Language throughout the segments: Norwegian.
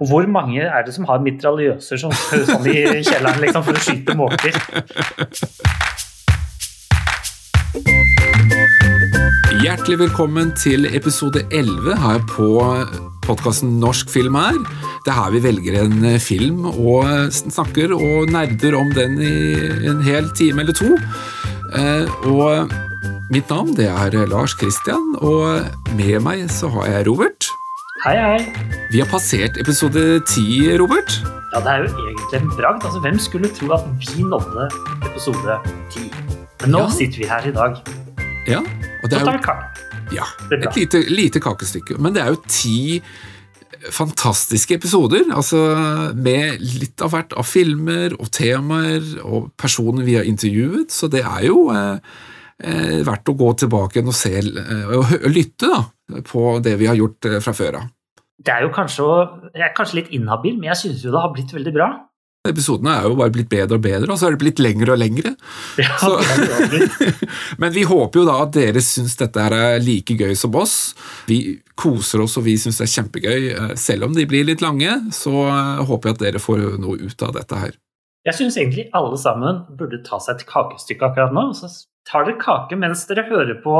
Og hvor mange er det som har mitraljøser sånn, sånn i kjelleren liksom, for å skyte måker? Hjertelig velkommen til episode 11 her på podkasten Norsk film er. Det er her vi velger en film og snakker og nerder om den i en hel time eller to. Eh, Og mitt navn det er Lars Kristian, og med meg så har jeg Robert. Hei, hei. Vi har passert episode 10, Robert. Ja, det er jo egentlig en bragd. Altså, hvem skulle tro at vi nådde episode 10? Men nå Ja. sitter vi her i dag. Ja, og det er jo ja, et lite, lite kakestykke. Men det er jo ti fantastiske episoder, altså med litt av hvert av filmer og temaer og personer vi har intervjuet, så det er jo eh, eh, verdt å gå tilbake og se eh, og lytte da, på det vi har gjort eh, fra før av. Det er jo kanskje, jeg er kanskje litt inhabil, men jeg synes jo det har blitt veldig bra. Episodene er jo bare blitt bedre og bedre, og så er det blitt lengre og lengre. Ja. Men vi håper jo da at dere syns dette er like gøy som oss. Vi koser oss og vi syns det er kjempegøy. Eh, Selv om de blir litt lange, så eh, håper jeg at dere får noe ut av dette her. Jeg syns egentlig alle sammen burde ta seg et kakestykke akkurat nå. Så tar dere kake mens dere hører på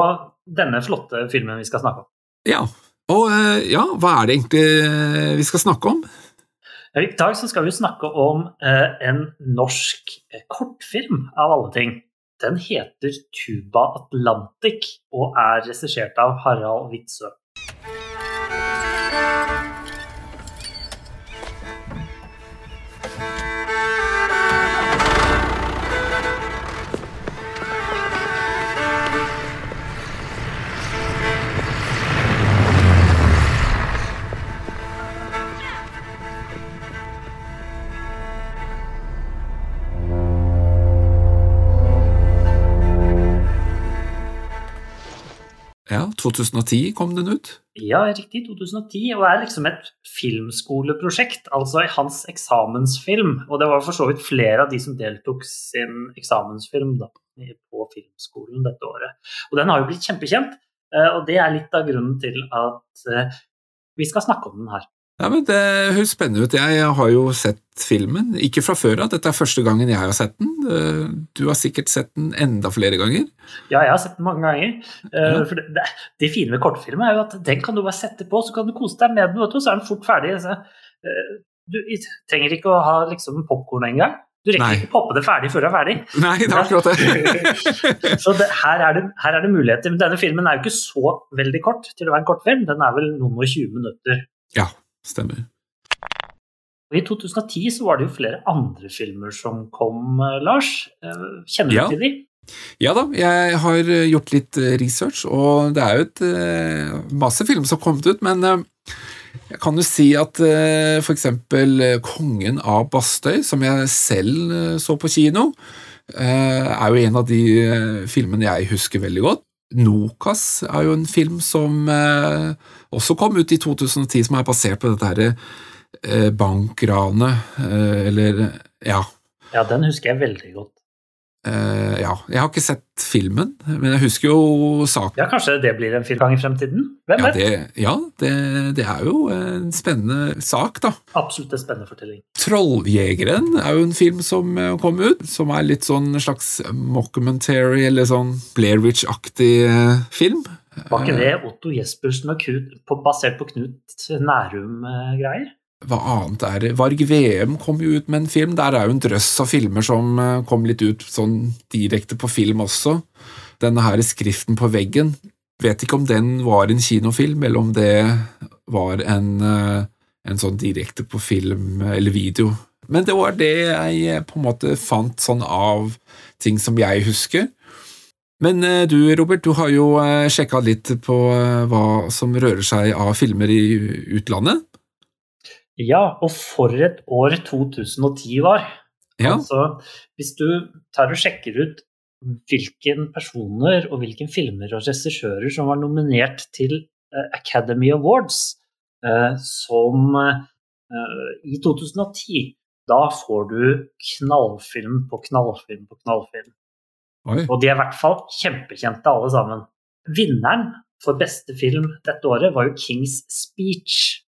denne flotte filmen vi skal snakke om. Ja, og eh, ja, hva er det egentlig eh, vi skal snakke om? I dag skal vi snakke om eh, en norsk kortfilm, av alle ting. Den heter Tuba Atlantic og er regissert av Harald Witzøe. 2010 kom den ut. Ja, riktig, 2010, og er liksom et filmskoleprosjekt, altså hans eksamensfilm. Og det var for så vidt flere av de som deltok sin eksamensfilm da, på filmskolen dette året. Og den har jo blitt kjempekjent, eh, og det er litt av grunnen til at eh, vi skal snakke om den her. Ja, men Det høres spennende ut. Jeg har jo sett filmen, ikke fra før av. Dette er første gangen jeg har sett den. Du har sikkert sett den enda flere ganger. Ja, jeg har sett den mange ganger. Eh, Ja. For det, det, det fine med kortfilm er jo at den kan du bare sette på, så kan du kose deg med den, vet du, så er den fort ferdig. Så, eh, du trenger ikke å ha liksom popkorn engang. Du rekker Nei. ikke poppe det ferdig før det er ferdig. Nei, det er akkurat det. Så det, her, er det, her er det muligheter. Men denne filmen er jo ikke så veldig kort til å være en kortfilm. Den er vel noen og 20 minutter. ja, stemmer. I 2010 så var det jo flere andre filmer som kom, eh, Lars. Eh, Kjenner du Ja. til de? Ja da, jeg har eh, gjort litt research, og det er jo et masse filmer som har kommet ut, men jeg kan jo si at f.eks. Kongen av Bastøy, som jeg selv så på kino, er jo en av de filmene jeg husker veldig godt. Nokas er jo en film som også kom ut i 2010, som er basert på dette her eh, bankranet, eh, eller ja, Ja, den husker jeg veldig godt. Eh, ja, jeg har ikke sett filmen, men jeg husker jo saken. Ja, Kanskje det blir en film gang i fremtiden? Hvem Ja, vet? det, ja det, det er jo en spennende sak, da. Absolutt en spennende fortelling. 'Trolljegeren' er jo en film som eh, kom ut, som er litt sånn slags mockumentary, eller sånn Blair Witch-aktig eh, film. Var ikke det Otto Jespersen og Knut, basert på Knut Nærum-greier? Hva annet er det? Varg VM kom jo ut med en film. Der er jo en drøss av filmer som eh, kom litt ut sånn direkte på film også. Denne her skriften på veggen. Vet ikke om den var en kinofilm, eller om det var en, eh, en sånn direkte på film eller video. Men det var det jeg eh, på en måte fant sånn av ting som jeg husker. Men eh, du, Robert, du har jo sjekka litt på eh, hva som rører seg av filmer i utlandet. Ja, og for et år 2010 var. Ja. Altså, hvis du tar og sjekker ut hvilke personer og hvilke filmer og regissører som var nominert til eh, Academy Awards eh, som eh, i 2010, da får du knallfilm på knallfilm på knallfilm. Oi. Og de er i hvert fall kjempekjente alle sammen. Vinneren for beste film dette året var jo Kings Speech.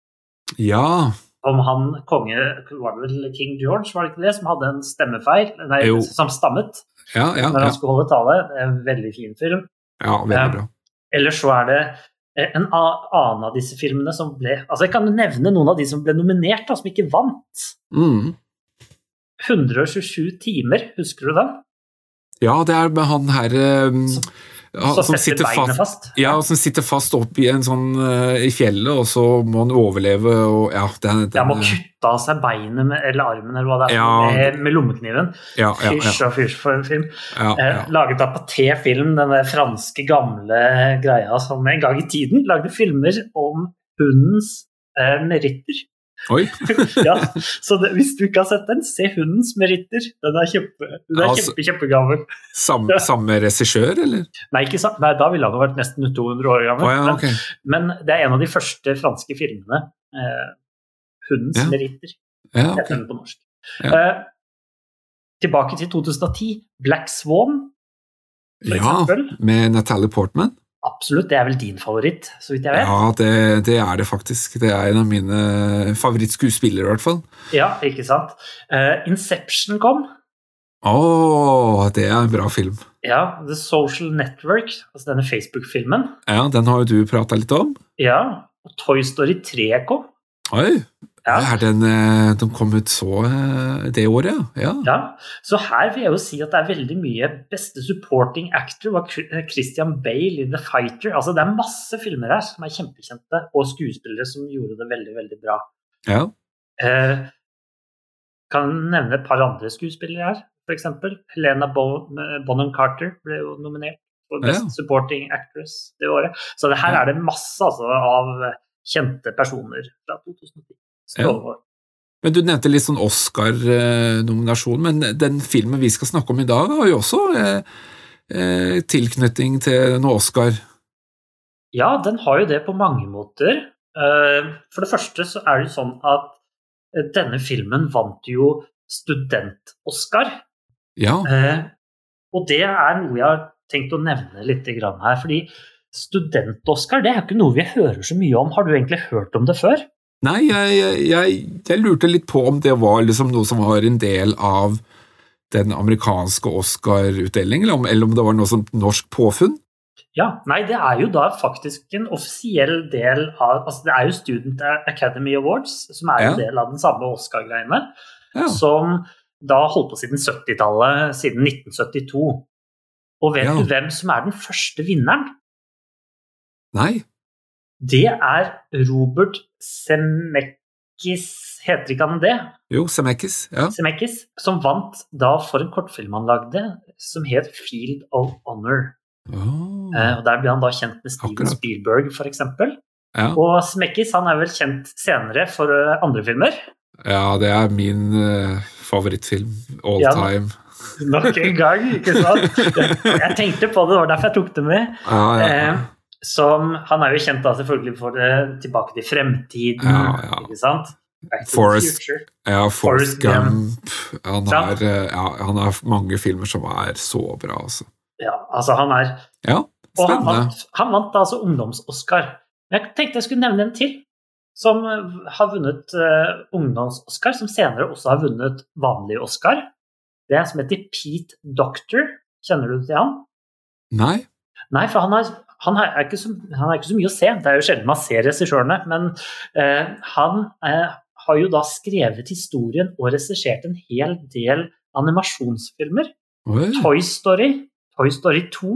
Ja, om han konge Var det vel King George, var det ikke det, som hadde en stemmefeil? Nei, Jo. som stammet Ja, ja, når ja. han skulle holde tale. En veldig fin film. ja veldig bra. Eller så er det eh, en annen av disse filmene som ble Altså, jeg kan nevne noen av de som ble nominert, da, som ikke vant. Mm. 127 timer, husker du den? Ja, det er med han her eh, ja, som sitter fast fast. Ja, som sitter fast opp i en sånn eh, i fjellet, og så må han overleve og ja, den, den, ja, må kutte av seg beinet med, eller armen eller hva det er, Ja. med, med lommekniven. ja, ja, Fysj og fysj for en film. Eh, laget av Paté Film, den der franske gamle greia som en gang i tiden lagde filmer om hundens eh, meritter. Oi. ja, så det, hvis du ikke har sett den, se Hundens meritter. Den er, kjempe, den er Altså- kjempe, kjempegammel. Samme, samme regissør, eller? Nei, sant? Nei, da ville han vært nesten 200 år gammel. Oh, ja, men, men det er en av de første franske filmene. Eh, Hundens Ja. meritter. Ja, heter den på norsk. Eh, tilbake til 2010. Black Swan, ja, med Natalie Portman. Absolutt, det er vel din favoritt, så vidt jeg vet. Ja, det, det er det faktisk. Det er en av mine favorittskuespillere, i hvert fall. Ja, ikke sant. Uh, Inception kom. Å, det er en bra film. Ja, The Social Network, altså denne Facebook-filmen. Ja, den har jo du prata litt om. Ja, og Toy Story 3 kom. Oi! Ja. Er den, de kom ut så eh, det året, ja. ja. Så her vil jeg jo si at det er veldig mye beste supporting actor var eh, Christian Bale i The Fighter. Altså det er masse filmer her som er kjempekjente, og skuespillere som gjorde det veldig, veldig bra. ja. Eh, kan nevne et par andre skuespillere her, f.eks. Helena Bonham Carter ble jo nominert for Best Ja. Supporting Actress det året. Så det her er det masse altså, av kjente personer fra 2010. Strålende år. Men Du nevnte litt sånn Oscar-nominasjon, men den filmen vi skal snakke om i dag, har jo også eh, eh, tilknytning til noe Oscar. Ja, den har jo det på mange måter. Eh, For det første så er det jo sånn at eh, denne filmen vant jo student-Oscar. Ja, Eh, Og det er noe jeg har tenkt å nevne litt grann her. fordi student-Oscar det er ikke noe vi hører så mye om. Har du egentlig hørt om det før? Nei, jeg, jeg, jeg, lurte litt på om det var liksom noe som var en del av den amerikanske Oscar-utdelingen, eller, om- eller om det var noe som norsk påfunn. Ja, Nei, det er jo da faktisk en offisiell del av altså Det er jo Student Academy Awards, som er Ja. en del av den samme Oscar-greiene. Ja. som da holdt på siden 70-tallet, siden 1972. Og vet Ja. du hvem som er den første vinneren? Nei. Det er Robert Semekis heter ikke han det? Jo, Semekis. Ja. Semekis, som vant da for en kortfilm han lagde, som het Field of Honor. Eh, og Der ble han da kjent med Steven Akkurat. Spielberg, f.eks. ja. Og Zemeckis han er vel kjent senere for eh, andre filmer. ja, det er min uh, favorittfilm all Ja. time. Nok en gang, ikke sant? Jeg tenkte på det, det var derfor jeg tok det med. Ja, ja, ja. Eh, som, han er jo kjent da selvfølgelig for det, Tilbake til fremtiden, Ja, ja. ikke sant? Forest, ja Forrest Gump. Han har, eh, ja, han har mange filmer som er så bra, altså. Ja, altså han er Ja, Og han vant, han vant da altså ungdoms-Oscar. Men Jeg tenkte jeg skulle nevne en til som eh, har vunnet uh, ungdoms-Oscar, som senere også har vunnet vanlig Oscar. Det er en som heter Pete Doctor. Kjenner du til han? Nei? Nei, for han, har, han, er ikke så, han er ikke så mye å se. Det er jo sjelden man ser regissørene. Men eh, han eh, har jo da skrevet historien og regissert en hel del animasjonsfilmer. Oi. Toy Story, Toy Story 2,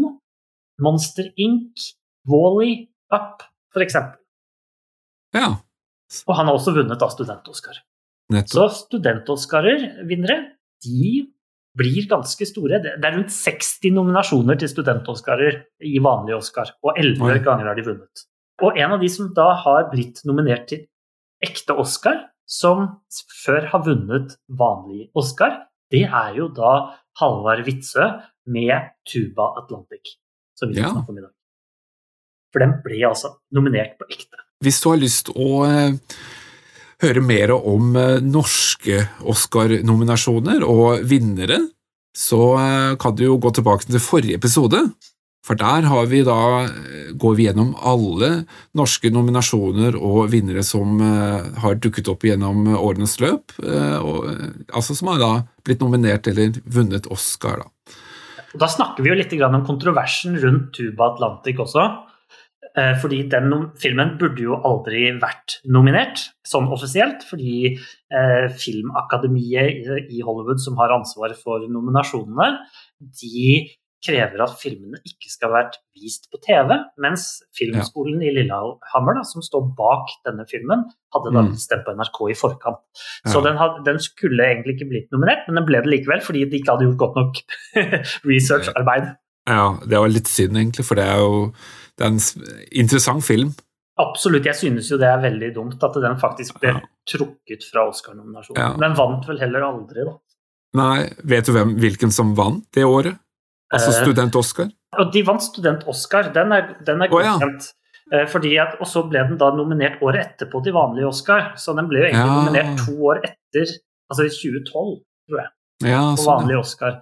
Monster Inc., Wall-E, Up, f.eks. Ja, Og han har også vunnet da student-Oscar. Så student-Oscarer-vinnere, de blir ganske store. Det er rundt 60 nominasjoner til student-Oscarer i vanlig Oscar, og 11 Oi. ganger har de vunnet. Og en av de som da har blitt nominert til ekte Oscar, som før har vunnet vanlig Oscar, det er jo da Halvard Witzøe med Tuba Atlantic, som vi Ja. om i dag. For den ble altså nominert på ekte. Hvis du har lyst å eh, høre mer om eh, norske Oscar-nominasjoner og vinnere, så eh, kan du jo gå tilbake til forrige episode. For der vi da, eh, går vi gjennom alle norske nominasjoner og vinnere som har dukket opp gjennom årenes løp, og, altså som har da blitt nominert eller vunnet Oscar. Da, da snakker vi jo litt om kontroversen rundt Tuba Atlantic også. Uh, fordi den filmen burde jo aldri vært nominert sånn offisielt, fordi Filmakademiet i Hollywood, som har ansvaret for nominasjonene, de krever at filmene ikke skal ha vært vist på TV, mens Filmskolen ja. i Lillehammer, da, som står bak denne filmen, hadde da mm. stemt på NRK i forkant. Ja. Så den, had, den, skulle egentlig ikke blitt nominert, men den ble det likevel fordi de ikke hadde gjort godt nok researcharbeid. Ja, det var litt synd, egentlig, for det er jo det er en interessant film. Absolutt, jeg synes jo det er veldig dumt at den faktisk ble ja. trukket fra Oscar-nominasjonen. Den vant vel heller aldri, da. Nei, vet du hvem, hvilken som vant det året? Altså eh, Student-Oscar? Og de vant Student-Oscar. Den er, den er godkjent. Oh, ja. Fordi at, og så ble den da nominert året etterpå til vanlig Oscar. Så den ble jo egentlig ja. nominert to år etter, altså i 2012, tror jeg, ja, på sånn, vanlig Oscar.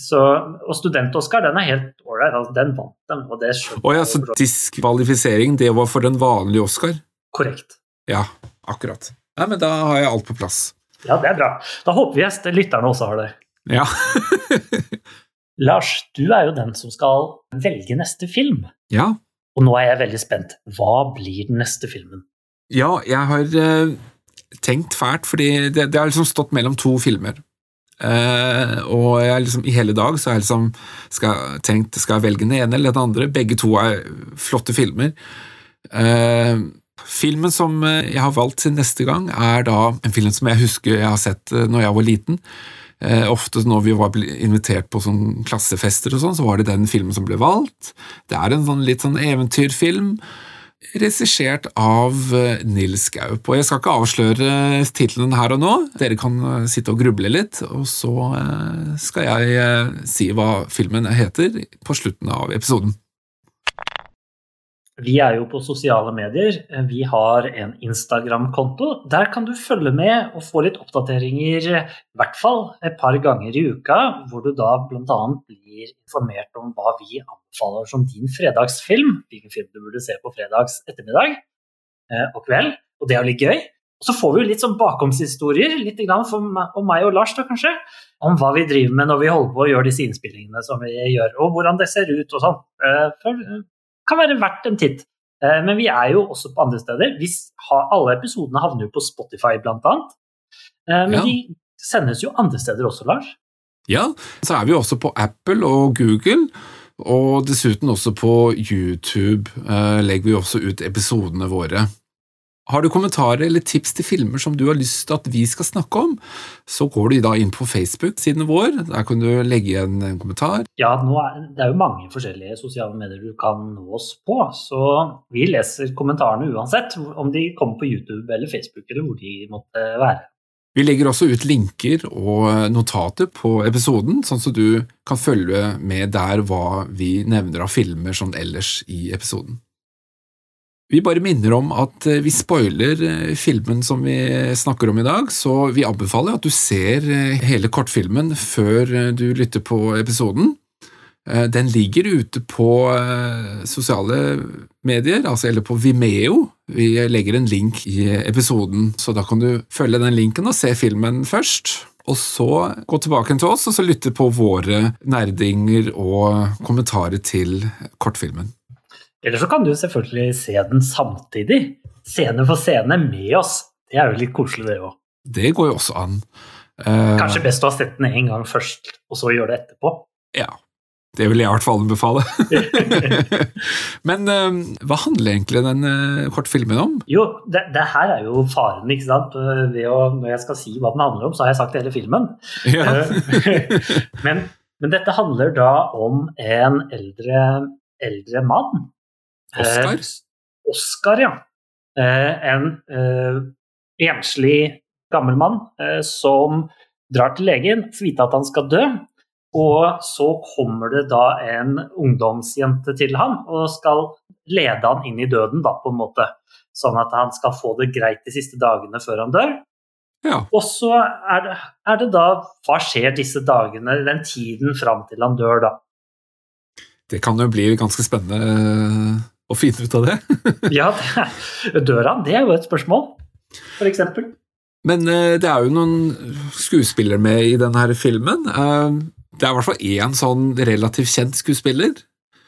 Så, og Student-Oscar den er helt ålreit. Altså, den vant dem. og det oh, ja, Så diskvalifisering, det var for den vanlige Oscar? Korrekt. Ja, akkurat. Nei, men Da har jeg alt på plass. Ja, det er bra. Da håper vi at lytterne også har det. Ja. Lars, du er jo den som skal velge neste film. Ja. Og nå er jeg veldig spent. Hva blir den neste filmen? Ja, jeg har uh, tenkt fælt, fordi det, det, har liksom stått mellom to filmer. Uh, og jeg liksom, i hele dag så har jeg liksom skal, tenkt skal jeg velge den ene eller den andre. Begge to er flotte filmer. Uh, filmen som jeg har valgt til neste gang, er da en film som jeg husker jeg har sett når jeg var liten. Uh, ofte når vi var invitert på sånn klassefester, og sånn, så var det den filmen som ble valgt. Det er en sånn litt sånn eventyrfilm regissert av eh, Nils Gaup. Og jeg skal ikke avsløre tittelen her og nå, dere kan eh, sitte og gruble litt, og så eh, skal jeg si hva filmen heter på slutten av episoden. Vi er jo på sosiale medier. Vi har en Instagram-konto. Der kan du følge med og få litt oppdateringer, i hvert fall et par ganger i uka, hvor du da bl.a. blir informert om hva vi anbefaler som din fredagsfilm. Hvilken film du burde se på fredags ettermiddag eh, og kveld. Og det er jo litt gøy. Og så får vi jo litt sånn bakomshistorier, litt om meg og Lars, da kanskje. Om hva vi driver med når vi holder på å gjøre disse innspillingene som vi gjør, og hvordan det ser ut og sånn. Kan være verdt en titt. Eh, men vi er jo også på andre steder. Vi har, alle episodene havner jo på Spotify, blant annet. Eh, men ja. de sendes jo andre steder også, Lars. Ja, så er vi også på Apple og Google. Og dessuten også på YouTube eh, legger vi også ut episodene våre. Har du kommentarer eller tips til filmer som du har lyst til at vi skal snakke om, så går du da inn på Facebook-siden vår. Der kan du legge igjen en kommentar. Ja, er, det er jo mange forskjellige sosiale medier du kan nå oss på, så vi leser kommentarene uansett, om de kommer på YouTube eller Facebook eller hvor de måtte være. Vi legger også ut linker og notater på episoden, sånn at du kan følge med der hva vi nevner av filmer sånn ellers i episoden. Vi bare minner om at eh, vi spoiler eh, filmen som vi snakker om i dag, så vi anbefaler at du ser eh, hele kortfilmen før du lytter på episoden. Den ligger ute på sosiale medier, altså eller på Vimeo. Vi legger en link i episoden, så da kan du følge den linken og se filmen først. Og så gå tilbake til oss og så lytte på våre nerdinger og kommentarer til kortfilmen. Eller så kan du selvfølgelig se den samtidig. Scene for scene med oss. Det er jo litt koselig, det òg. Det går jo også an. Uh, Kanskje best å ha sett den én gang først, og så gjøre det etterpå. Ja. Det vil jeg i hvert fall anbefale. Men uh, hva handler egentlig den uh, kortfilmen om? Jo, det, det, her er jo faren, ikke sant. Å, når jeg skal si hva den handler om, så har jeg sagt hele filmen. Ja. men, men, dette handler da om en eldre, eldre mann Oscar? Eh, Oscar, ja. Eh, en eh, enslig gammel mann som drar til legen, får vite at han skal dø. Og så kommer det da en ungdomsjente til ham og skal lede han inn i døden, da, på en måte. Sånn at han skal få det greit de siste dagene før han dør. Ja. Og så er det, er det, da Hva skjer disse dagene, den tiden fram til han dør, da? Det kan jo bli ganske spennende eh, å finne ut av det. ja, det, døra. Det er jo et spørsmål, for eksempel. Men eh, det er jo noen skuespillere med i denne her filmen. Eh, det er i hvert fall én sånn relativt kjent skuespiller.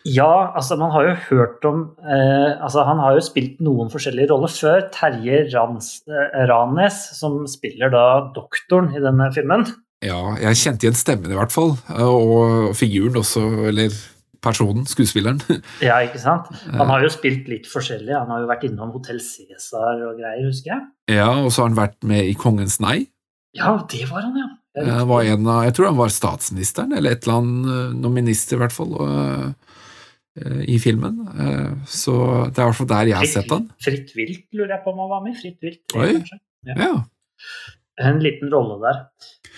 Ja, altså man har jo hørt om eh, altså Han har jo spilt noen forskjellige roller før. Terje Rans, eh, Ranes, som spiller da doktoren i denne filmen. Ja, jeg kjente igjen stemmen i hvert fall, og figuren også, eller personen, skuespilleren. Ja, ikke sant. Han har jo spilt litt forskjellig. Han har jo vært innom Hotell Cæsar og greier, husker jeg. Ja, og så har han vært med i Kongens nei. Ja, det var han, ja. Jeg, var en av, jeg tror han var statsministeren, eller et eller annet, noen minister i hvert fall. Og, Eh, i filmen. Eh, så det er i hvert fall der jeg har sett han. Fritt vilt lurer jeg på om han var med. Fritt vilt, Oi. kanskje. Ja. ja. En liten rolle der.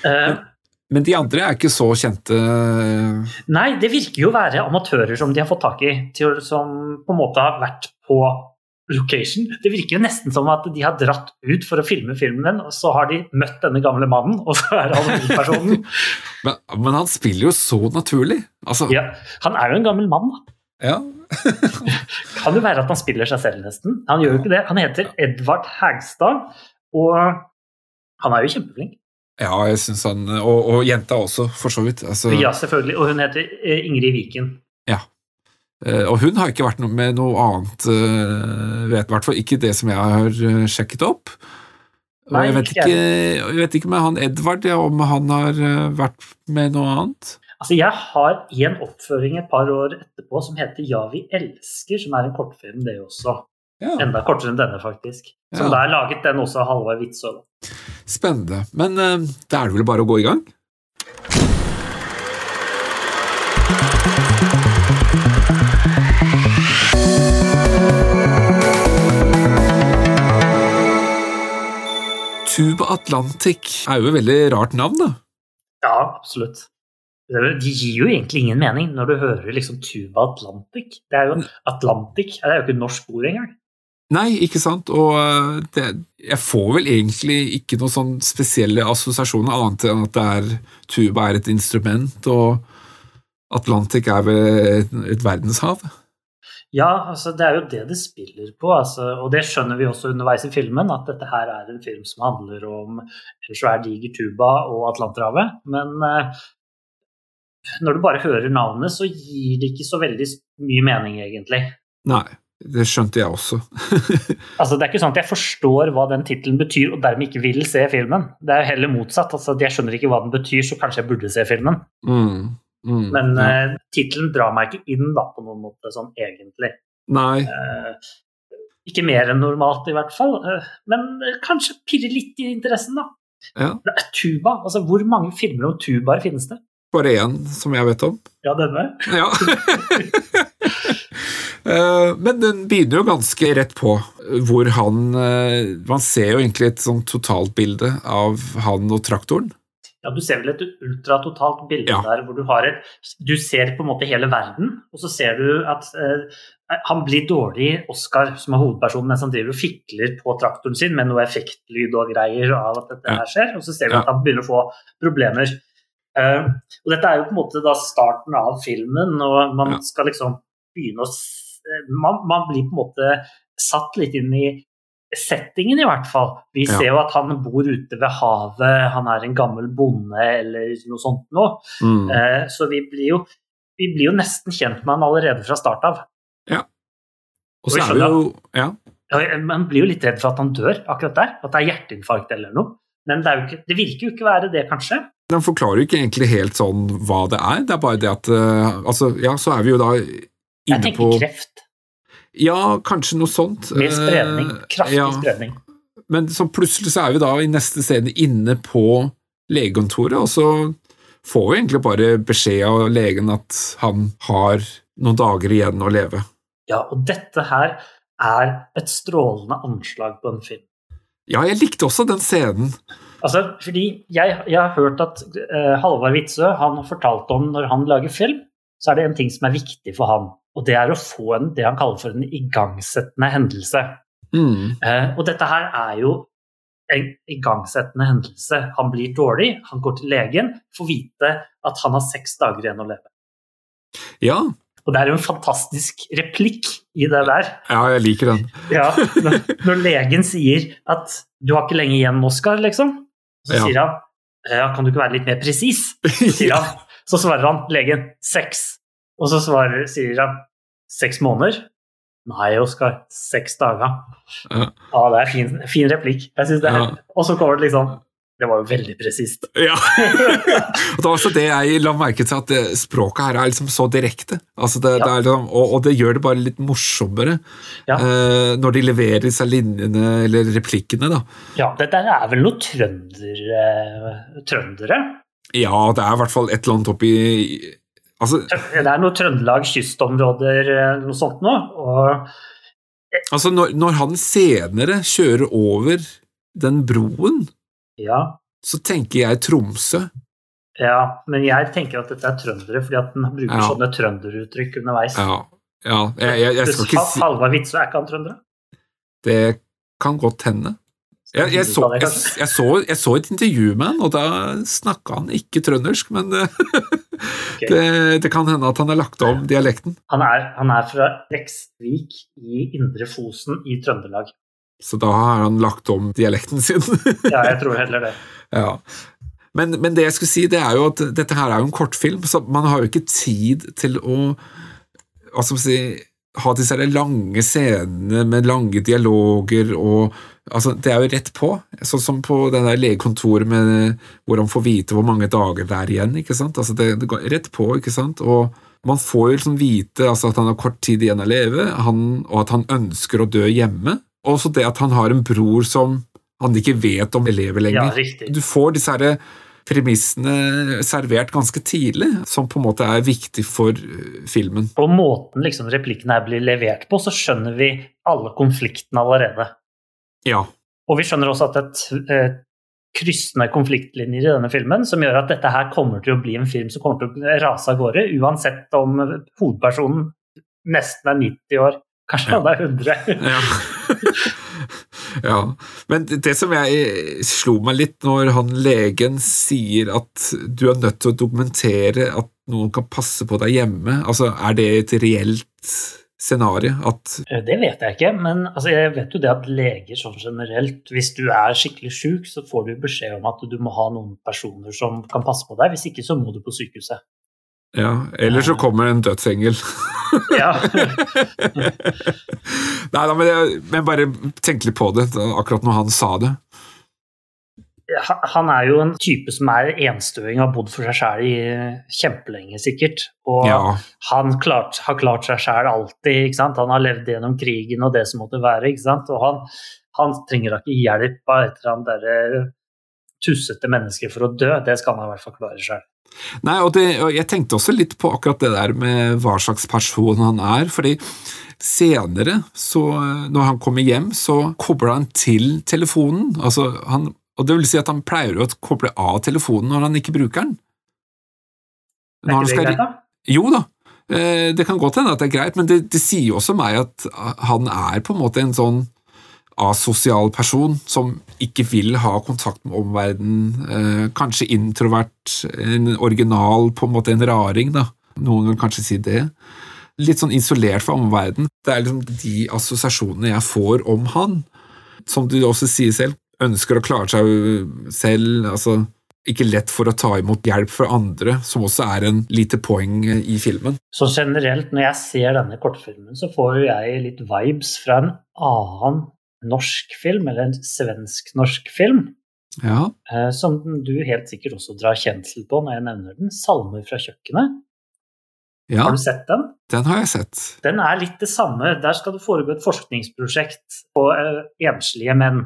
Men, men, de andre er ikke så kjente? Nei, det virker jo å være amatører som de har fått tak i, som på en måte har vært på location. Det virker jo nesten som at de har dratt ut for å filme filmen, og så har de møtt denne gamle mannen, og så er han hovedpersonen. men, men han spiller jo så naturlig. Altså... Ja, han er jo en gammel mann. Ja. kan jo være at han spiller seg selv, nesten. Han gjør jo ikke det. Han heter Edvard Hagstad, og han er jo kjempeflink. Ja, jeg synes han Og, og jenta også, for så vidt. Altså... Ja, selvfølgelig. Og hun heter eh, Ingrid Viken. Ja. Eh, og hun har ikke vært med noe annet, eh, vet i hvert fall ikke det som jeg har sjekket opp. Nei, jeg, vet ikke, jeg vet ikke med han Edvard ja, om han har vært med noe annet. Altså, jeg har en oppføring et par år etterpå som heter Ja, vi elsker, som er en kortfilm, det også. Ja. Enda kortere enn denne, faktisk. Så ja. da er laget den også av Halvard Witzøe. Spennende. Men uh, da er det vel bare å gå i gang? Tuba Atlantic er jo et veldig rart navn, da? Ja, absolutt. Det gir jo egentlig ingen mening når du hører liksom Tuba Atlantic. Det er jo Atlantic, det er jo ikke norsk ord engang. Nei, ikke sant, og eh, det, jeg får vel egentlig ikke noen sånn spesielle assosiasjoner, annet enn at det er, tuba er et instrument, og Atlantic er vel et, et verdenshav. Ja, altså det er jo det det spiller på, altså, og det skjønner vi også underveis i filmen, at dette her er en film som handler om en svær diger tuba og Atlanterhavet. Men eh, når du bare hører navnet, så gir det ikke så veldig mye mening, egentlig. Nei, det skjønte jeg også. altså, det er ikke sånn at jeg forstår hva den tittelen betyr, og dermed ikke vil se filmen. Det er heller motsatt. Altså, jeg skjønner ikke hva den betyr, så kanskje jeg burde se filmen. Mm, mm, Men ja. uh, tittelen drar meg ikke inn da, på noen måte, sånn egentlig. Nei. Uh, ikke mer enn normalt, i hvert fall. Uh, men kanskje pirre litt i interessen, da. Ja. Tuba. Altså, hvor mange filmer om tubaer finnes det? Bare én, som jeg vet om. Ja, denne? Ja. Eh, men den begynner jo ganske rett på, hvor han eh, Man ser jo egentlig et sånn totaltbilde av han og traktoren. Ja, du ser vel et ultratotalt bilde ja. der hvor du har et Du ser på en måte hele verden, og så ser du at eh, han blir dårlig, Oscar, som er hovedpersonen, mens han driver og fikler på traktoren sin med noe effektlyd og greier av at dette ja. her skjer, og så ser vi ja. at han begynner å få problemer. Eh, og dette er jo på en måte da starten av filmen, og man skal liksom begynne å man, man, blir på en måte satt litt inn i settingen, i hvert fall. Vi ser jo at han bor ute ved havet, han er en gammel bonde eller noe sånt noe. Mm. Eh, så vi blir, jo, vi blir jo nesten kjent med han allerede fra start av. Ja. Og så er vi jo ja. Man blir jo litt redd for at han dør akkurat der, at det er hjerteinfarkt eller noe. Men det, ikke, det virker jo ikke å være det, kanskje. Den forklarer jo ikke egentlig helt sånn hva det er, det er bare det at uh, Altså, ja, så er vi jo da Jeg tenker på, kreft. Ja, kanskje noe sånt. Med spredning. Eh, Kraftig ja. spredning. Men så plutselig så er vi da i neste scene inne på legekontoret, og så får vi egentlig bare beskjed av legen at han har noen dager igjen å leve. Ja, og dette her er et strålende anslag på en film. Ja, jeg likte også den scenen. Altså, fordi jeg, jeg har hørt at uh, Halvard Witzøe han har fortalt om når han lager film, så er det en ting som er viktig for han. Og det er å få en, det han kaller for en igangsettende hendelse. Mm. Eh, og dette her er jo en igangsettende hendelse. Han blir dårlig, han går til legen, får vite at han har seks dager igjen å leve. Ja, Og det er jo en fantastisk replikk i det der. Ja, jeg liker den. Ja, når, når legen sier at 'du har ikke lenge igjen, Oskar', liksom, så Ja. sier han ja, 'kan du ikke være litt mer presis'? Sier han. Så svarer han legen 'seks'. Og så svarer, sier han 'seks måneder'? Nei, Oskar, seks dager. Ja. ah, det er fin, fin replikk. Jeg synes det er, Ja. Og så kommer det liksom Det var jo veldig presist. Ja. og det var også det jeg la merke til, at det, språket her er liksom så direkte. Altså det, Ja. det liksom, og, og det gjør det bare litt morsommere Ja. eh, når de leverer disse linjene eller replikkene. da. Ja, dette er vel noe trønder, eh, trøndere? Ja, det er i hvert fall et eller annet oppi altså, Det er noe Trøndelag kystområder, eh, noe sånt nå. Og altså når, når han senere kjører over den broen, ja, så tenker jeg Tromsø. ja, men jeg tenker at dette er trøndere, fordi at den bruker Ja. sånne trønderuttrykk underveis. Ja, ja jeg, jeg, jeg skal ikke si Halvard Witzøe, er ikke han trøndere? Det kan godt hende. Jeg, jeg, så, jeg, så, jeg så et intervju med han, og da snakka han ikke trøndersk, men det, det, det kan hende at han har lagt om dialekten. Han er, han er fra Leksvik i Indre Fosen i Trøndelag. Så da har han lagt om dialekten sin. Ja, jeg tror heller det. ja. men, men det jeg skulle si, det er jo at dette her er jo en kortfilm, så man har jo ikke tid til å hva skal man si, ha disse lange scenene med lange dialoger og altså, Det er jo rett på, sånn som på det der legekontoret med, hvor han får vite hvor mange dager det er igjen. ikke sant? Altså, det, det går rett på, ikke sant? Og man får jo liksom vite altså, at han har kort tid igjen å leve, han, og at han ønsker å dø hjemme. Og også det at han har en bror som han ikke vet om lever lenger. Ja, Du får disse her premissene servert ganske tidlig, som på en måte er viktig for eh, filmen. På måten liksom replikken her blir levert på, så skjønner vi alle konfliktene allerede. Ja. Og vi skjønner også at det er t- eh, kryssende konfliktlinjer i denne filmen som gjør at dette her kommer til å bli en film som kommer til å rase av gårde, uansett om hovedpersonen nesten er 90 år. Kanskje Ja. han er 100. Ja. ja. Men det det som jeg slo meg litt når han legen sier at du er nødt til å dokumentere at noen kan passe på deg hjemme, altså er det et reelt scenario? At Eh, Det vet jeg ikke, men altså, jeg vet jo det at leger sånn generelt, hvis du er skikkelig syk, så får du beskjed om at du må ha noen personer som kan passe på deg. Hvis ikke så må du på sykehuset. ja, Eller så kommer en dødsengel. Ja. Nei da, men, jeg, men bare tenk litt på det, akkurat når han sa det. Ha- Han er jo en type som er enstøing har bodd for seg sjæl i kjempelenge, sikkert. Og Ja, han klart, har klart seg sjæl alltid. ikke sant? Han har levd gjennom krigen og det som måtte være. ikke sant? Og han, han trenger da ikke hjelp av et eller annet derre tussete menneske for å dø. Det skal han i hvert fall klare sjøl. Nei, og, det, og jeg tenkte også litt på akkurat det der med hva slags person han er, fordi senere, så når han kommer hjem, så kobler han til telefonen, altså han, og det vil si at han pleier å koble av telefonen når han ikke bruker den. Når er ikke det greit, da? Jo da, eh, det kan godt hende at det er greit, men det, det sier jo også meg at han er på en måte en sånn asosial person som ikke vil ha kontakt med omverdenen, eh, kanskje introvert, en original, på en måte en raring, da. Noen vil kanskje si det. Litt sånn isolert fra omverdenen. Det er liksom de assosiasjonene jeg får om han. Som du også sier selv, ønsker å klare seg selv, altså ikke lett for å ta imot hjelp fra andre, som også er en lite poeng i filmen. Så generelt, når jeg ser denne kortfilmen, så får jo jeg litt vibes fra en annen norsk film, eller en svensk-norsk film, Ja, eh, som du helt sikkert også drar kjensel på når jeg nevner den. 'Salmer fra kjøkkenet'. ja Har du sett den? den har jeg sett. Den er litt det samme. Der skal det foregå et forskningsprosjekt på eh, enslige menn.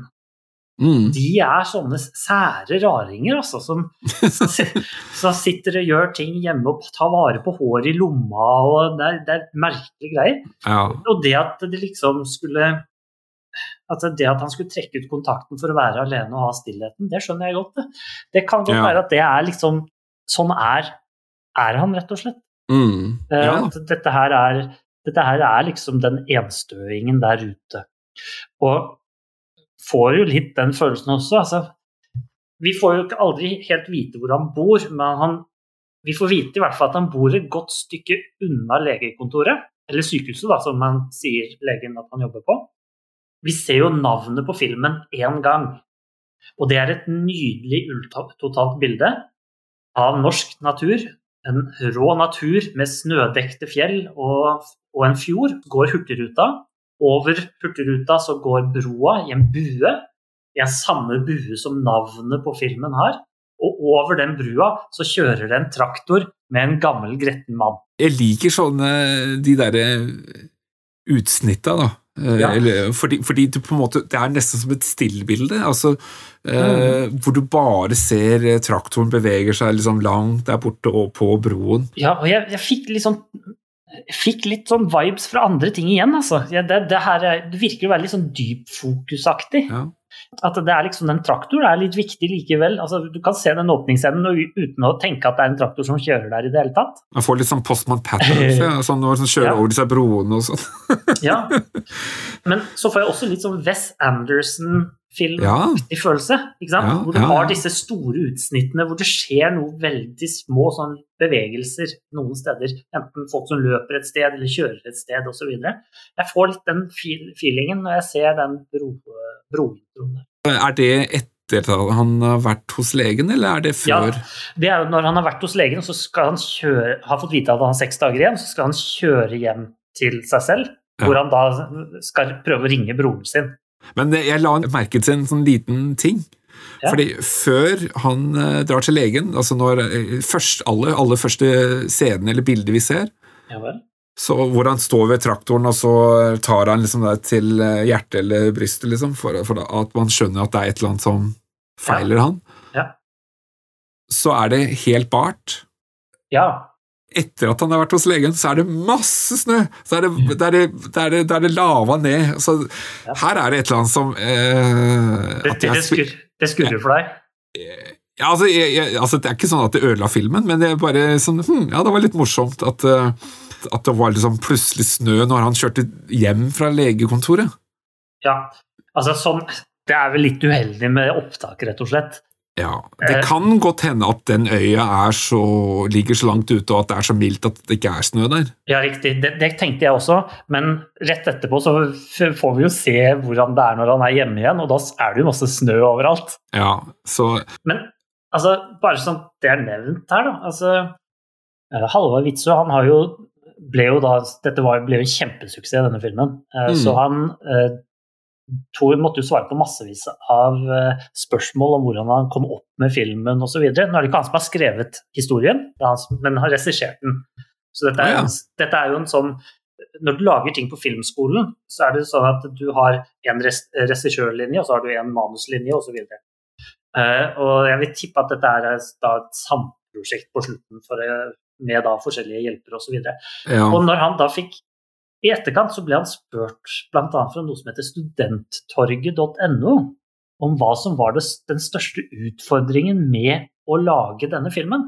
Mm. De er sånne sære raringer, altså, som, som, sitter og gjør ting hjemme og tar vare på håret i lomma, og det er, det er merkelige greier. Ja. Og det at det liksom skulle at det at han skulle trekke ut kontakten for å være alene og ha stillheten, det skjønner jeg godt. Det, det kan godt Ja. være at det er liksom Sånn er, er han, rett og slett. Mm. Eh, ja. At dette her, er, dette her er liksom den enstøingen der ute. Og får jo litt den følelsen også. Altså, vi får jo ikke aldri helt vite hvor han bor, men han vi får vite i hvert fall at han bor et godt stykke unna legekontoret, eller sykehuset, da, som man sier legen at han jobber på. Vi ser jo navnet på filmen én gang, og det er et nydelig totalt bilde av norsk natur. En rå natur med snødekte fjell og, og en fjord. Går Hurtigruta. Over Hurtigruta så går broa i en bue. I en samme bue som navnet på filmen har. Og over den brua så kjører det en traktor med en gammel, gretten mann. Jeg liker sånne de derre utsnitta, da. Eh, ja. Eller, fordi, fordi måte, det er nesten som et stillbilde. Altså, eh, mm. eh, hvor du bare ser eh, traktoren beveger seg liksom langt der borte og på broen. Ja, og jeg, jeg fikk litt sånn fikk litt sånn vibes fra andre ting igjen. altså. Det, det, her, det virker å være litt sånn dypfokusaktig. Ja. At det er liksom Den traktoren er litt viktig likevel. altså Du kan se den åpningsscenen uten å tenke at det er en traktor som kjører der i det hele tatt. Man får litt sånn Postman Pattern, sånn når man kjører ja. over disse broene og sånn. ja. Men så får jeg også litt sånn Wes Anderson filmaktig ja. følelse. Ja, hvor du ja, har disse store utsnittene hvor det skjer noe veldig små sånn bevegelser noen steder. Enten folk som løper et sted eller kjører et sted osv. Jeg får litt den feelingen når jeg ser den brointroen der. Er det etter at han har vært hos legen, eller er det før? Ja, det er jo når han har vært hos legen, så skal han kjøre, har fått vite at han har seks dager igjen, så skal han kjøre hjem til seg selv. Hvor han da skal prøve å ringe broren sin. Men jeg la merke til en sånn liten ting. Ja. Fordi før han uh, drar til legen, altså når uh, først, alle, alle første scenene eller bilder vi ser, ja så hvor han står ved traktoren og så tar han liksom det til hjertet eller brystet, liksom, for, for, at man skjønner at det er et eller annet som feiler ja. han, ja. så er det helt bart. Ja etter at han har vært hos legen, så er det masse snø! Så er det, der det, er det, der er lava ned. Så her er det et eller annet som eh, det, det, skur, det, skurrer for deg? Ja, altså, jeg, jeg, altså, Det er ikke sånn at det ødela filmen, men det er bare sånn, hm, ja, det var litt morsomt at, eh, at det var liksom plutselig snø når han kjørte hjem fra legekontoret. Ja, altså sånn Det er vel litt uheldig med opptak, rett og slett. Ja, Det eh. kan godt hende at den øya så, ligger så langt ute og at det er så mildt at det ikke er snø der. Ja, riktig. Det, det, tenkte jeg også, men rett etterpå så får vi jo se hvordan det er når han er hjemme igjen, og da er det jo masse snø overalt. Ja, så... Men altså, bare sånn det er nevnt her, da. altså eh, Halvard Witzøe han har jo ble jo da, Dette var, ble jo en kjempesuksess, denne filmen. Eh, mm. Så han Thor måtte jo svare på massevis av eh, spørsmål om hvordan han kom opp med filmen osv. Nå er det ikke han som har skrevet historien, men har regissert den. Så dette er, ah, ja. dette er, jo en sånn Når du lager ting på filmskolen, så er det sånn at du har en regissørlinje, og så har du en manuslinje osv. Uh, eh, og jeg vil tippe at dette er da et samprosjekt på slutten for, eh, med da forskjellige hjelpere osv. Og, så ja. og når han da fikk i etterkant så ble han spurt bl.a. fra noe som heter studenttorget.no om hva som var det, den største utfordringen med å lage denne filmen.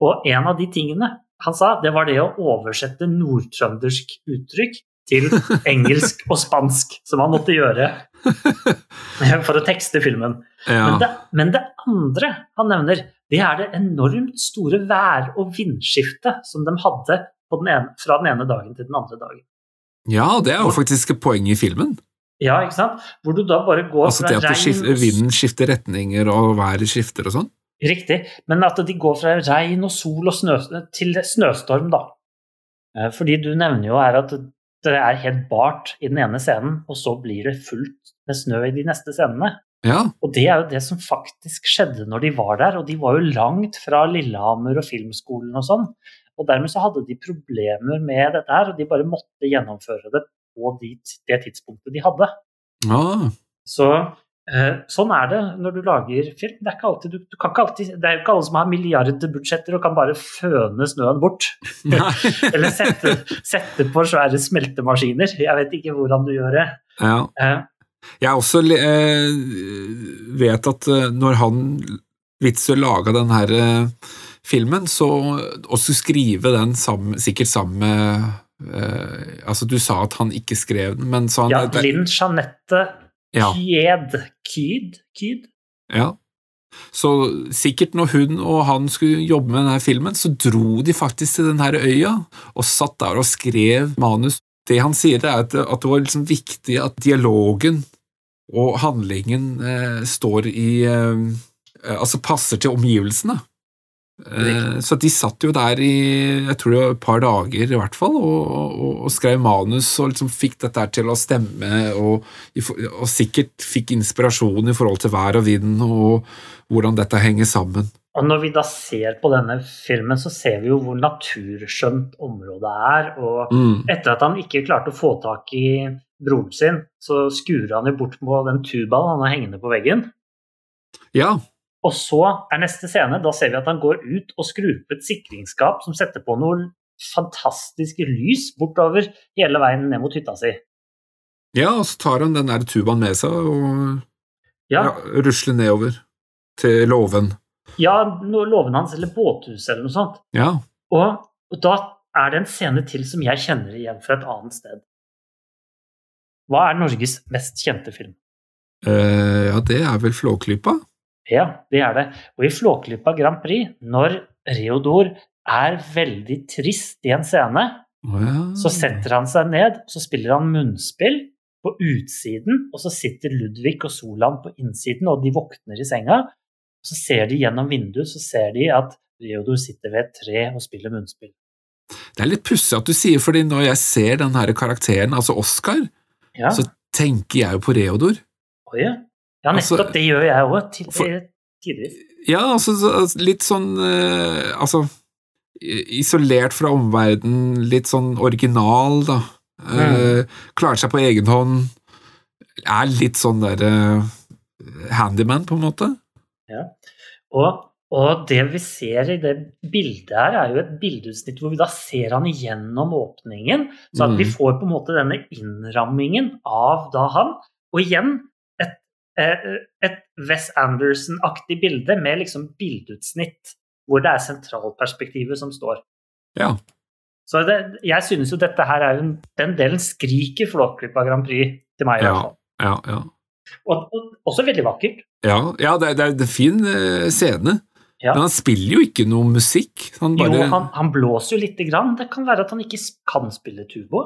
Og en av de tingene han sa, det var det å oversette nordtrøndersk uttrykk til engelsk og spansk, som han måtte gjøre for å tekste filmen. Ja. Men, det, men, det, andre han nevner, det er det enormt store vær- og vindskiftet som de hadde den ene, fra den ene dagen til den andre dagen. Ja, det er jo faktisk et poeng i filmen. Ja, ikke sant? Hvor du da bare går altså, fra regn Altså det skifter, Vinden skifter retninger og været skifter og sånn? Riktig, men at de går fra regn og sol og snø, til snøstorm, da. Eh, fordi du nevner jo her at det er helt bart i den ene scenen, og så blir det fullt med snø i de neste scenene. Ja. Og det er jo det som faktisk skjedde når de var der, og de var jo langt fra Lillehammer og filmskolen og sånn. Og dermed så hadde de problemer med dette her, og de bare måtte gjennomføre det på det tidspunktet de hadde. Ah. Så eh, sånn er det når du lager film. Det er, ikke alltid, du, du ikke alltid, det er jo ikke alle som har milliardbudsjetter og kan bare føne snøen bort. Eller sette, sette, på svære smeltemaskiner. Jeg vet ikke hvordan du gjør det. Ja. Eh. Jeg også eh, vet at når han Witzøe laga den herre eh, filmen, så også skrive den sammen, sikkert sammen med uh, Altså, du sa at han ikke skrev den, men så han Ja, Linn Jeanette ja. Kyd. Kyd? Ja. Så sikkert når hun og han skulle jobbe med denne filmen, så dro de faktisk til denne øya og satt der og skrev manus. Det han sier, er at, at det var liksom viktig at dialogen og handlingen eh, står i eh, Altså passer til omgivelsene. Eh, så de satt jo der i jeg tror det var et par dager i hvert fall, og, og, og skrev manus og liksom fikk dette til å stemme, og, og, sikkert fikk inspirasjon i forhold til vær og vind og hvordan dette henger sammen. Og Når vi da ser på denne filmen, så ser vi jo hvor naturskjønt området er. Og mm. etter at han ikke klarte å få tak i broren sin, så skurer han jo bort på den tubaen han har hengende på veggen. Ja, og så er neste scene, da ser vi at han går ut og skrur på et sikringsskap som setter på noe fantastiske lys bortover hele veien ned mot hytta si. Ja, og så tar han den der tubaen med seg og ja. Ja, rusler nedover til låven. Ja, låven hans eller båthuset eller noe sånt. Ja. Og, og da er det en scene til som jeg kjenner igjen fra et annet sted. Hva er Norges mest kjente film? Uh, ja, det er vel Flåklypa? Ja, det er det. Og i Flåklypa Grand Prix, når Reodor er veldig trist i en scene, wow. så setter han seg ned, så spiller han munnspill på utsiden, og så sitter Ludvig og Solan på innsiden, og de våkner i senga. Så ser de gjennom vinduet, så ser de at Reodor sitter ved et tre og spiller munnspill. Det er litt pussig at du sier, fordi når jeg ser den her karakteren, altså Oscar, ja. så tenker jeg jo på Reodor. Oh, ja. Ja, nettopp. Altså, det gjør jeg òg, tidvis. Ja, altså, altså litt sånn uh, Altså isolert fra omverdenen, litt sånn original, da. Uh, mm. Klarer seg på egen hånd. Er litt sånn derre uh, handyman, på en måte. Ja. Og, og, det vi ser i det bildet her, er jo et bildeutsnitt hvor vi da ser han igjennom åpningen. Så at mm. vi får på en måte denne innrammingen av da han. Og igjen, Eh, et Wes Anderson-aktig bilde med liksom bildeutsnitt hvor det er sentralperspektivet som står. Ja. Så det, jeg synes jo dette her er en, Den delen skriker Flåklypa Grand Prix til meg. Ja, ja, ja. Og, og, også veldig vakkert. Ja, ja det, det, er en fin uh, scene. Ja. Men han spiller jo ikke noe musikk. Han bare... Jo, han, han, blåser jo lite grann. Det kan være at han ikke kan spille tubo.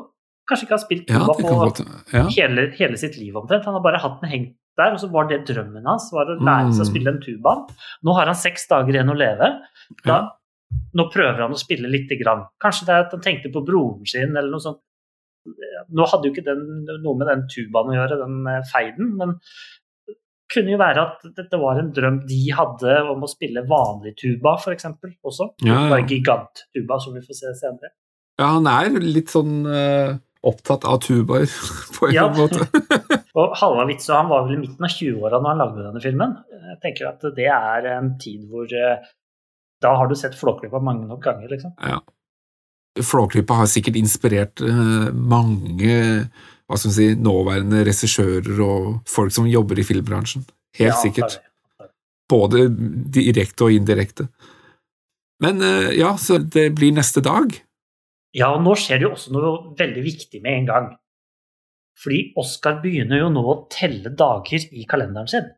Kanskje ikke har spilt tuba på hele, hele, sitt liv omtrent. Han har bare hatt den hengt der, og så var det drømmen hans, var å lære seg å mm. spille en tuba. Nå har han seks dager igjen å leve. Da, ja. Nå prøver han å spille lite grann. Kanskje det er at han tenkte på broren sin eller noe sånt. Nå hadde jo ikke den, noe med den tubaen å gjøre, den eh, feiden, men det kunne jo være at dette var en drøm de hadde om å spille vanlig tuba, f.eks. også. Ja, ja. Bare giganttuba, som vi får se senere. Ja, han er litt sånn uh, opptatt av tubaer, på en ja. måte. Og Halvard Witzøe han var vel i midten av 20-åra når han lagde denne filmen. Jeg tenker at det er en tid hvor eh, Da har du sett Flåklypa mange nok ganger, liksom. Ja. Flåklypa har sikkert inspirert eh, mange hva skal man si, nåværende regissører og folk som jobber i filmbransjen. Helt ja, sikkert. Både direkte og indirekte. Men eh, ja, så det blir neste dag. Ja, og nå skjer det jo også noe veldig viktig med en gang. Fordi Oskar begynner jo nå å telle dager i kalenderen sin.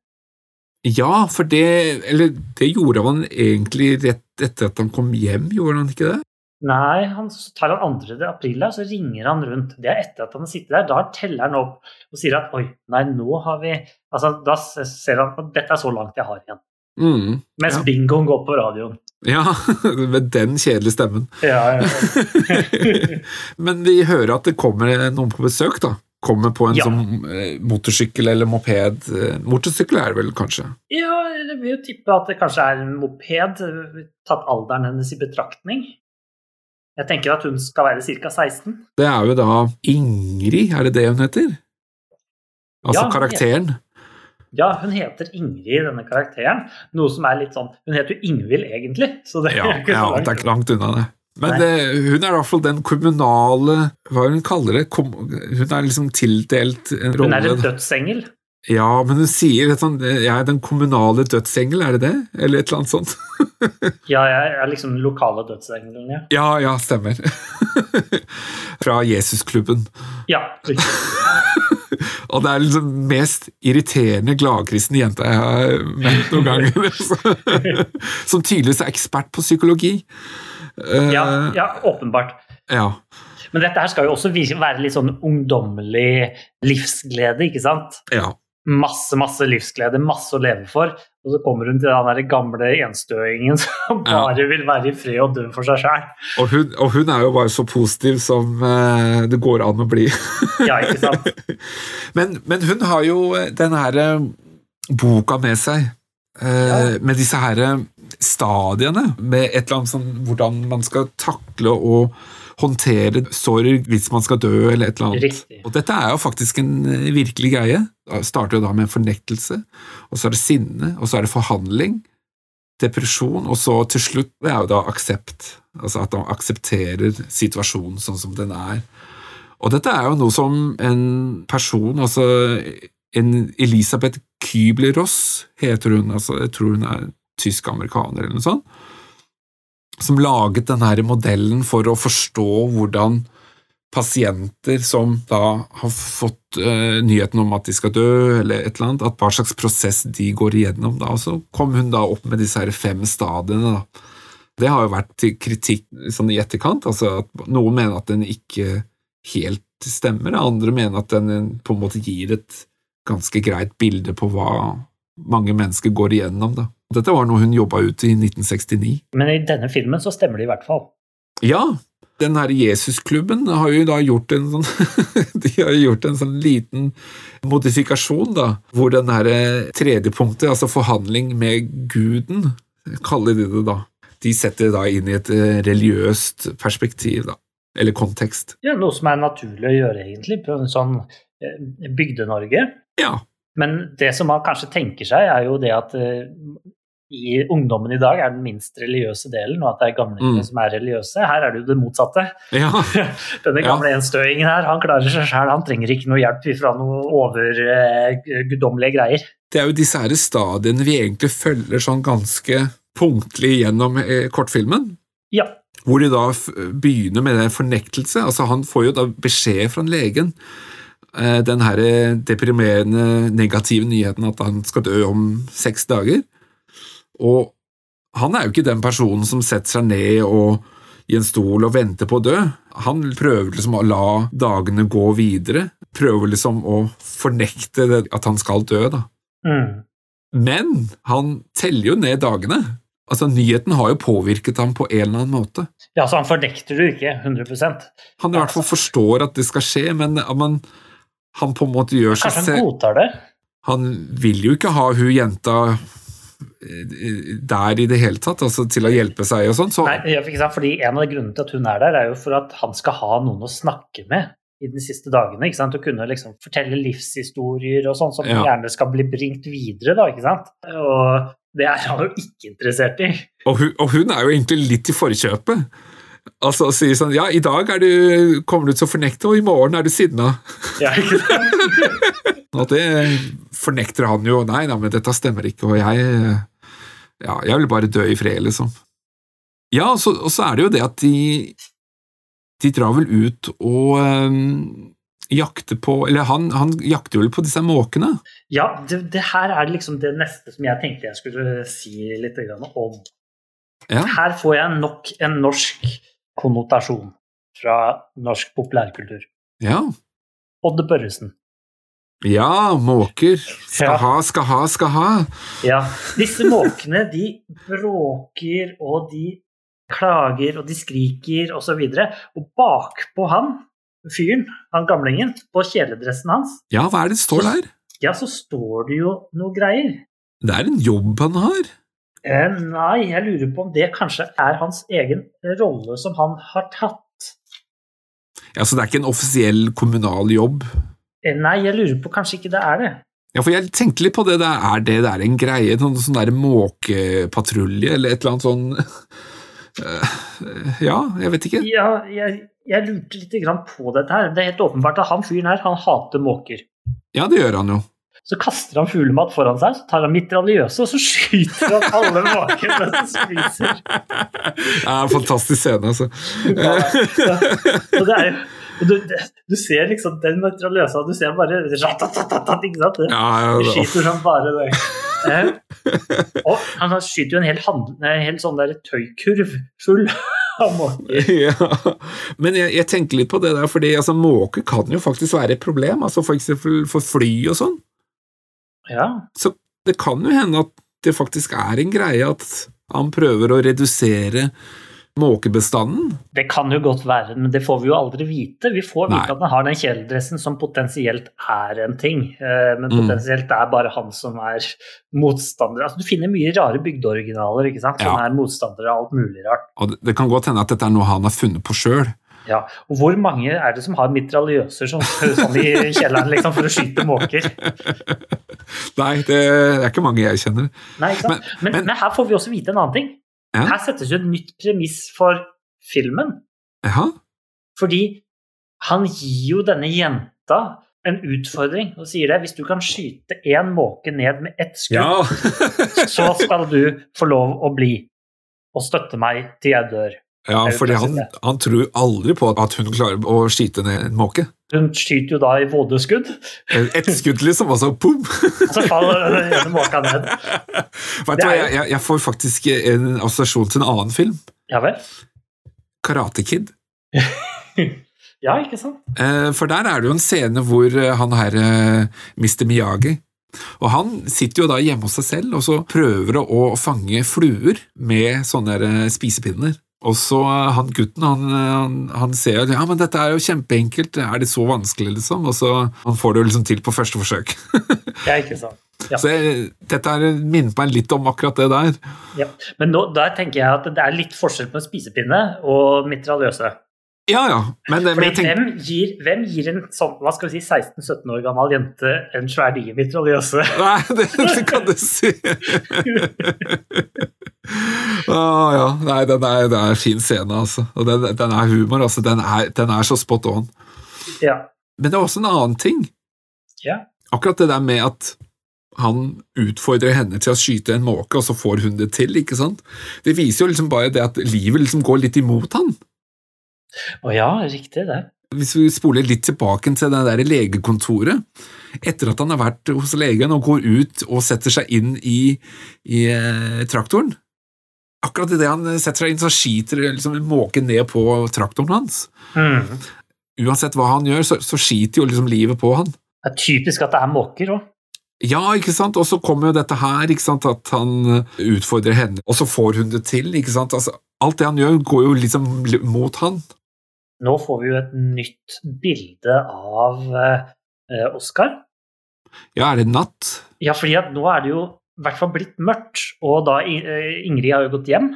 Ja, for det Eller det gjorde han egentlig rett etter at han kom hjem, gjorde han ikke det? Nei, han tar han 2. april, så ringer han rundt. Det er etter at han har sittet der. Da teller han opp og sier at oi, nei, nå har vi Altså, da ser han at dette er så langt jeg har igjen. Mm, Mens ja. bingoen går på radioen. Ja, med den kjedelige stemmen. Ja, ja. Men vi hører at det kommer noen på besøk, da? kommer på en ja. sånn eh, motorsykkel eller moped. Eh, motorsykkel er det vel, kanskje? Ja, jeg vil jo tippe at det kanskje er en moped, tatt alderen hennes i betraktning. Jeg tenker at hun skal være ca. 16. Det er jo da Ingrid, er det det hun heter? Altså ja, karakteren? Ja, hun heter Ingrid, denne karakteren. Noe som er litt sånn Hun heter jo Ingvild, egentlig. Så det ja, er ikke så langt. Ja, det er ikke langt unna, det. Men det, hun er i hvert fall den kommunale Hva hun kaller det? Kom, hun er liksom tildelt en rolle Hun er en dødsengel? Ja, men hun sier sånn, jeg er den kommunale dødsengel, er det det? Eller et eller annet sånt? ja, jeg er liksom den lokale dødsengelen, ja. Ja, ja, stemmer. Fra Jesusklubben. Ja, riktig. Og det er liksom mest irriterende gladkristne jenta jeg har møtt noen ganger. Som tydeligvis er ekspert på psykologi. Ja, ja, åpenbart. Ja. Men dette her skal jo også være litt sånn ungdommelig livsglede, ikke sant? Ja. Masse, masse livsglede, masse å leve for. Og så kommer hun til den der gamle enstøingen som bare vil være i fred og dø for seg sjøl. Og, og, hun er jo bare så positiv som uh, det går an å bli. ja, ikke sant? men, men, hun har jo den her uh, boka med seg, ja. med disse her stadiene. Med et eller annet sånn hvordan man skal takle og håndtere sorg hvis man skal dø, eller et eller annet. Riktig. Og dette er jo faktisk en eh, virkelig greie. Det starter jo da med en fornektelse, og så er det sinne, og så er det forhandling, depresjon, og så til slutt det er jo da aksept. Altså at man aksepterer situasjonen sånn som den er. Og dette er jo noe som en person, altså en Elisabeth Kübler-Ross heter hun, altså jeg tror hun er tysk-amerikaner eller noe sånt, som laget denne modellen for å forstå hvordan pasienter som da har fått uh, nyheten om at de skal dø, eller et eller annet, at hva slags prosess de går igjennom. da, og Så kom hun da opp med disse her fem stadiene. da. Det har jo vært kritikk sånn i etterkant. altså at Noen mener at den ikke helt stemmer, andre mener at den på en måte gir et ganske greit bilde på hva mange mennesker går igjennom. da. Dette var noe hun jobba ut i 1969. Men i denne filmen så stemmer det i hvert fall. Ja, den her Jesusklubben har jo da gjort en sånn De har gjort en sånn liten modifikasjon, da, hvor den her tredje punktet, altså forhandling med guden, kaller de det da, de setter det da inn i et eh, religiøst perspektiv, da, eller kontekst. Ja, Noe som er naturlig å gjøre, egentlig, på en sånn eh, Bygde-Norge. Ja. Men det som man kanskje tenker seg, er jo det at eh, i ungdommen i dag er den minst religiøse delen, og at det er gamlingene mm. som er religiøse. Her er det jo det motsatte. Ja. Denne gamle ja. enstøingen her, han klarer seg sjøl, han trenger ikke noe hjelp fra noe overguddommelige eh, greier. Det er jo disse her stadiene vi egentlig følger sånn ganske punktlig gjennom eh, kortfilmen. Ja. Hvor de da begynner med den fornektelse. Altså Han får jo da beskjed fra legen eh, den her deprimerende, negative nyheten at han skal dø om seks dager. Og han er jo ikke den personen som setter seg ned og i en stol og venter på å dø. Han prøver liksom å la dagene gå videre. Prøver liksom å fornekte at han skal dø, da. Mm. Men han teller jo ned dagene. Altså, Nyheten har jo påvirket ham på en eller annen måte. Ja, Så han fornekter det ikke 100% Han i hvert fall forstår at det skal skje, men, men han på en måte gjør seg selv Kanskje han godtar det? Han vil jo ikke ha hun jenta der i det hele tatt, altså til å hjelpe seg og sånn. Så... Nei, fordi En av grunnene til at hun er der, er jo for at han skal ha noen å snakke med i de siste dagene. ikke sant? Å kunne liksom fortelle livshistorier og sånn som ja. gjerne skal bli bringt videre. da, ikke sant? Og det er han jo ikke interessert i. Og hun, og hun er jo egentlig litt i forkjøpet. Altså å si sånn Ja, i dag er du, kommer du til å fornekte, og i morgen er du sinna. Ja, ikke sant? og det fornekter han jo. Nei nei, men dette stemmer ikke, og jeg ja, jeg vil bare dø i fred, liksom. Ja, og så, og så er det jo det at de De drar vel ut og um, jakter på Eller han, han, jakter vel på disse måkene? Ja, det, det, her er liksom det neste som jeg tenkte jeg skulle si litt om. Ja. Her får jeg nok en norsk konnotasjon fra norsk populærkultur. Ja. Odde Børresen. Ja, måker. Skal ja. ha, skal ha, skal ha. Ja. Disse måkene, de bråker, og de klager, og de skriker, osv. Og, så og bakpå han, fyren, han gamlingen, på kjeledressen hans Ja, hva er det står der? Ja, så står det jo noe greier. Det er en jobb han har. Eh, nei, jeg lurer på om det kanskje er hans egen rolle som han har tatt. Ja, Så det er ikke en offisiell kommunal jobb? Eh, nei, jeg lurer på kanskje ikke det er det. Ja, for jeg tenkte litt på det. Der. Er det der en greie? Noen sånn der måkepatrulje, eller et eller annet sånn uh, Ja, jeg vet ikke. Ja, jeg, jeg lurte litt på dette her. Det er helt åpenbart at han fyren her, han hater måker. Ja, det gjør han jo. Så kaster han fuglemat foran seg, så tar han mitraljøse, og så skyter han alle måker mens han spiser. Det er en fantastisk scene, altså. Ja, så det er jo du, du, ser liksom den mitraljøsa, du ser bare ratatatat, ikke sant? Ja, ja, Du skyter som bare det. Eh, og han skyter jo en hel, hand, en hel sånn der tøykurv full. Ja. Men jeg, jeg, tenker litt på det der, fordi altså, måker kan jo faktisk være et problem, altså for eksempel for fly og sånn. Ja. Så det kan jo hende at det faktisk er en greie at han prøver å redusere måkebestanden? Det kan jo godt være, men det får vi jo aldri vite. Vi får vite Nei. at han har den kjeledressen som potensielt er en ting, eh, men mm. potensielt er bare han som er motstander. Altså, du finner mye rare bygdeoriginaler ikke sant? som ja. er motstandere av alt mulig rart. Og det kan godt hende at dette er noe han har funnet på sjøl. Ja, og Hvor mange er det som har mitraljøser som, sånn i kjelleren liksom, for å skyte måker? Nei, det er ikke mange jeg kjenner. Nei, ikke sant? Men, men, men her får vi også vite en annen ting. Ja. Her settes jo et nytt premiss for filmen. Ja. Fordi han gir jo denne jenta en utfordring og sier det. Hvis du kan skyte én måke ned med ett skudd, ja. så skal du få lov å bli og støtte meg til jeg dør. Ja, fordi han, han, tror aldri på at hun klarer å skyte ned en måke. Hun skyter jo da i vådeskudd. Ett skudd, liksom, og så pum! så faller denne måka ned. Vet du hva, jeg, jeg, får faktisk en assosiasjon til en annen film. Ja vel? Karate Kid. ja, ikke sant? Eh, for der er det jo en scene hvor eh, han her, mister Mr. Miyagi og Han sitter jo da hjemme hos seg selv og så prøver å fange fluer med sånne spisepinner. Og så eh, han gutten, han, han, han ser at ja, men dette er jo kjempeenkelt, er det så vanskelig, liksom? Og så han får det jo liksom til på første forsøk. ja, ikke sant. Ja. Så jeg, dette er, minner meg litt om akkurat det der. Ja, Men nå, der tenker jeg at det er litt forskjell på en spisepinne og mitraljøse. Ja, ja. Men, Fordi men tenker... hvem, gir, hvem, gir, en sånn hva skal vi si, 16-17 år gammel jente en svær diger mitraljøse? Nei, det, det, kan du si. ah, ja. Nei, den er, det er en fin scene, altså. Og den, den er humor, altså. Den er, den er, så spot on. Ja. Men det er også en annen ting. Ja. Akkurat det der med at han utfordrer henne til å skyte en måke, og så får hun det til. ikke sant? Det viser jo liksom bare det at livet liksom går litt imot han. Å ja, riktig det. Hvis vi spoler litt tilbake til det der legekontoret, etter at han har vært hos legen og går ut og setter seg inn i, i eh, traktoren Akkurat idet han setter seg inn, så skiter liksom en måke ned på traktoren hans. Mm. Uansett hva han gjør, så, så skiter jo liksom livet på han. Det er typisk at det er måker òg. Ja, ikke sant, og så kommer jo dette her, ikke sant, at han utfordrer henne, og så får hun det til, ikke sant. Altså, alt det han gjør, går jo liksom mot han nå får vi jo et nytt bilde av eh, Oscar. Ja, er det natt? Ja, fordi at nå er det jo i hvert fall blitt mørkt, og da eh, Ingrid har jo gått hjem.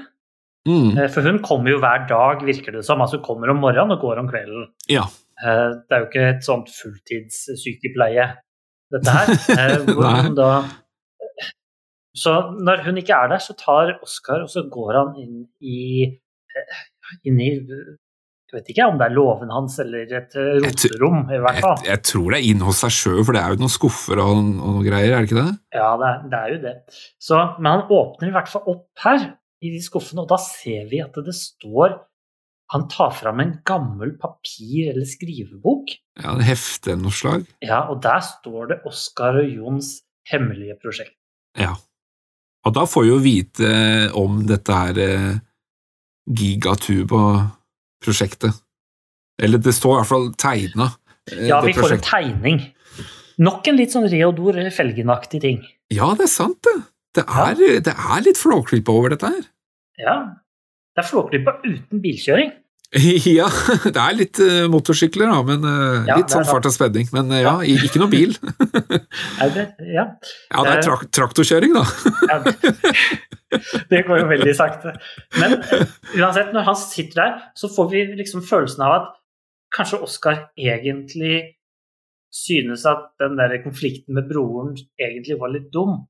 Mm. Eh, for hun kommer jo hver dag, virker det som. Altså kommer om morgenen og går om kvelden. Ja. Eh, det er jo ikke et sånt fulltidssykepleie, dette her. hvor hun da så når hun ikke er der, så tar Oskar og så går han inn i, inn i vet ikke om det er låven hans eller et eh, roterom, i hvert fall. Jeg, jeg, tror det er inne hos seg sjøl, for det er jo noen skuffer og, og noe greier, er det ikke det? Ja, det er, det er jo det. Så, men han åpner i hvert fall opp her, i de skuffene, og da ser vi at det står Han tar fram en gammel papir- eller skrivebok. Ja, en hefte av noe slag. Ja, og der står det Oskar og Jons hemmelige prosjekt. Ja. Og da får vi jo vite om dette her eh, gigatube og prosjektet. Eller det står i hvert fall tegna. Eh, ja, vi får en tegning. Nok en litt sånn Reodor Felgen-aktig ting. Ja, det er sant, det. Det er, ja. det er litt flåklypa over dette her. Ja. Det er flåklypa uten bilkjøring. Ja, det er litt uh, motorsykler, da, men uh, ja, litt sånn fart og spenning. Men uh, ja, ikke noe bil. det, ja. ja, det er trak traktorkjøring, da. det går jo veldig sakte. Men uansett, når han sitter der, så får vi liksom følelsen av at kanskje Oskar egentlig synes at den der konflikten med broren egentlig var litt dum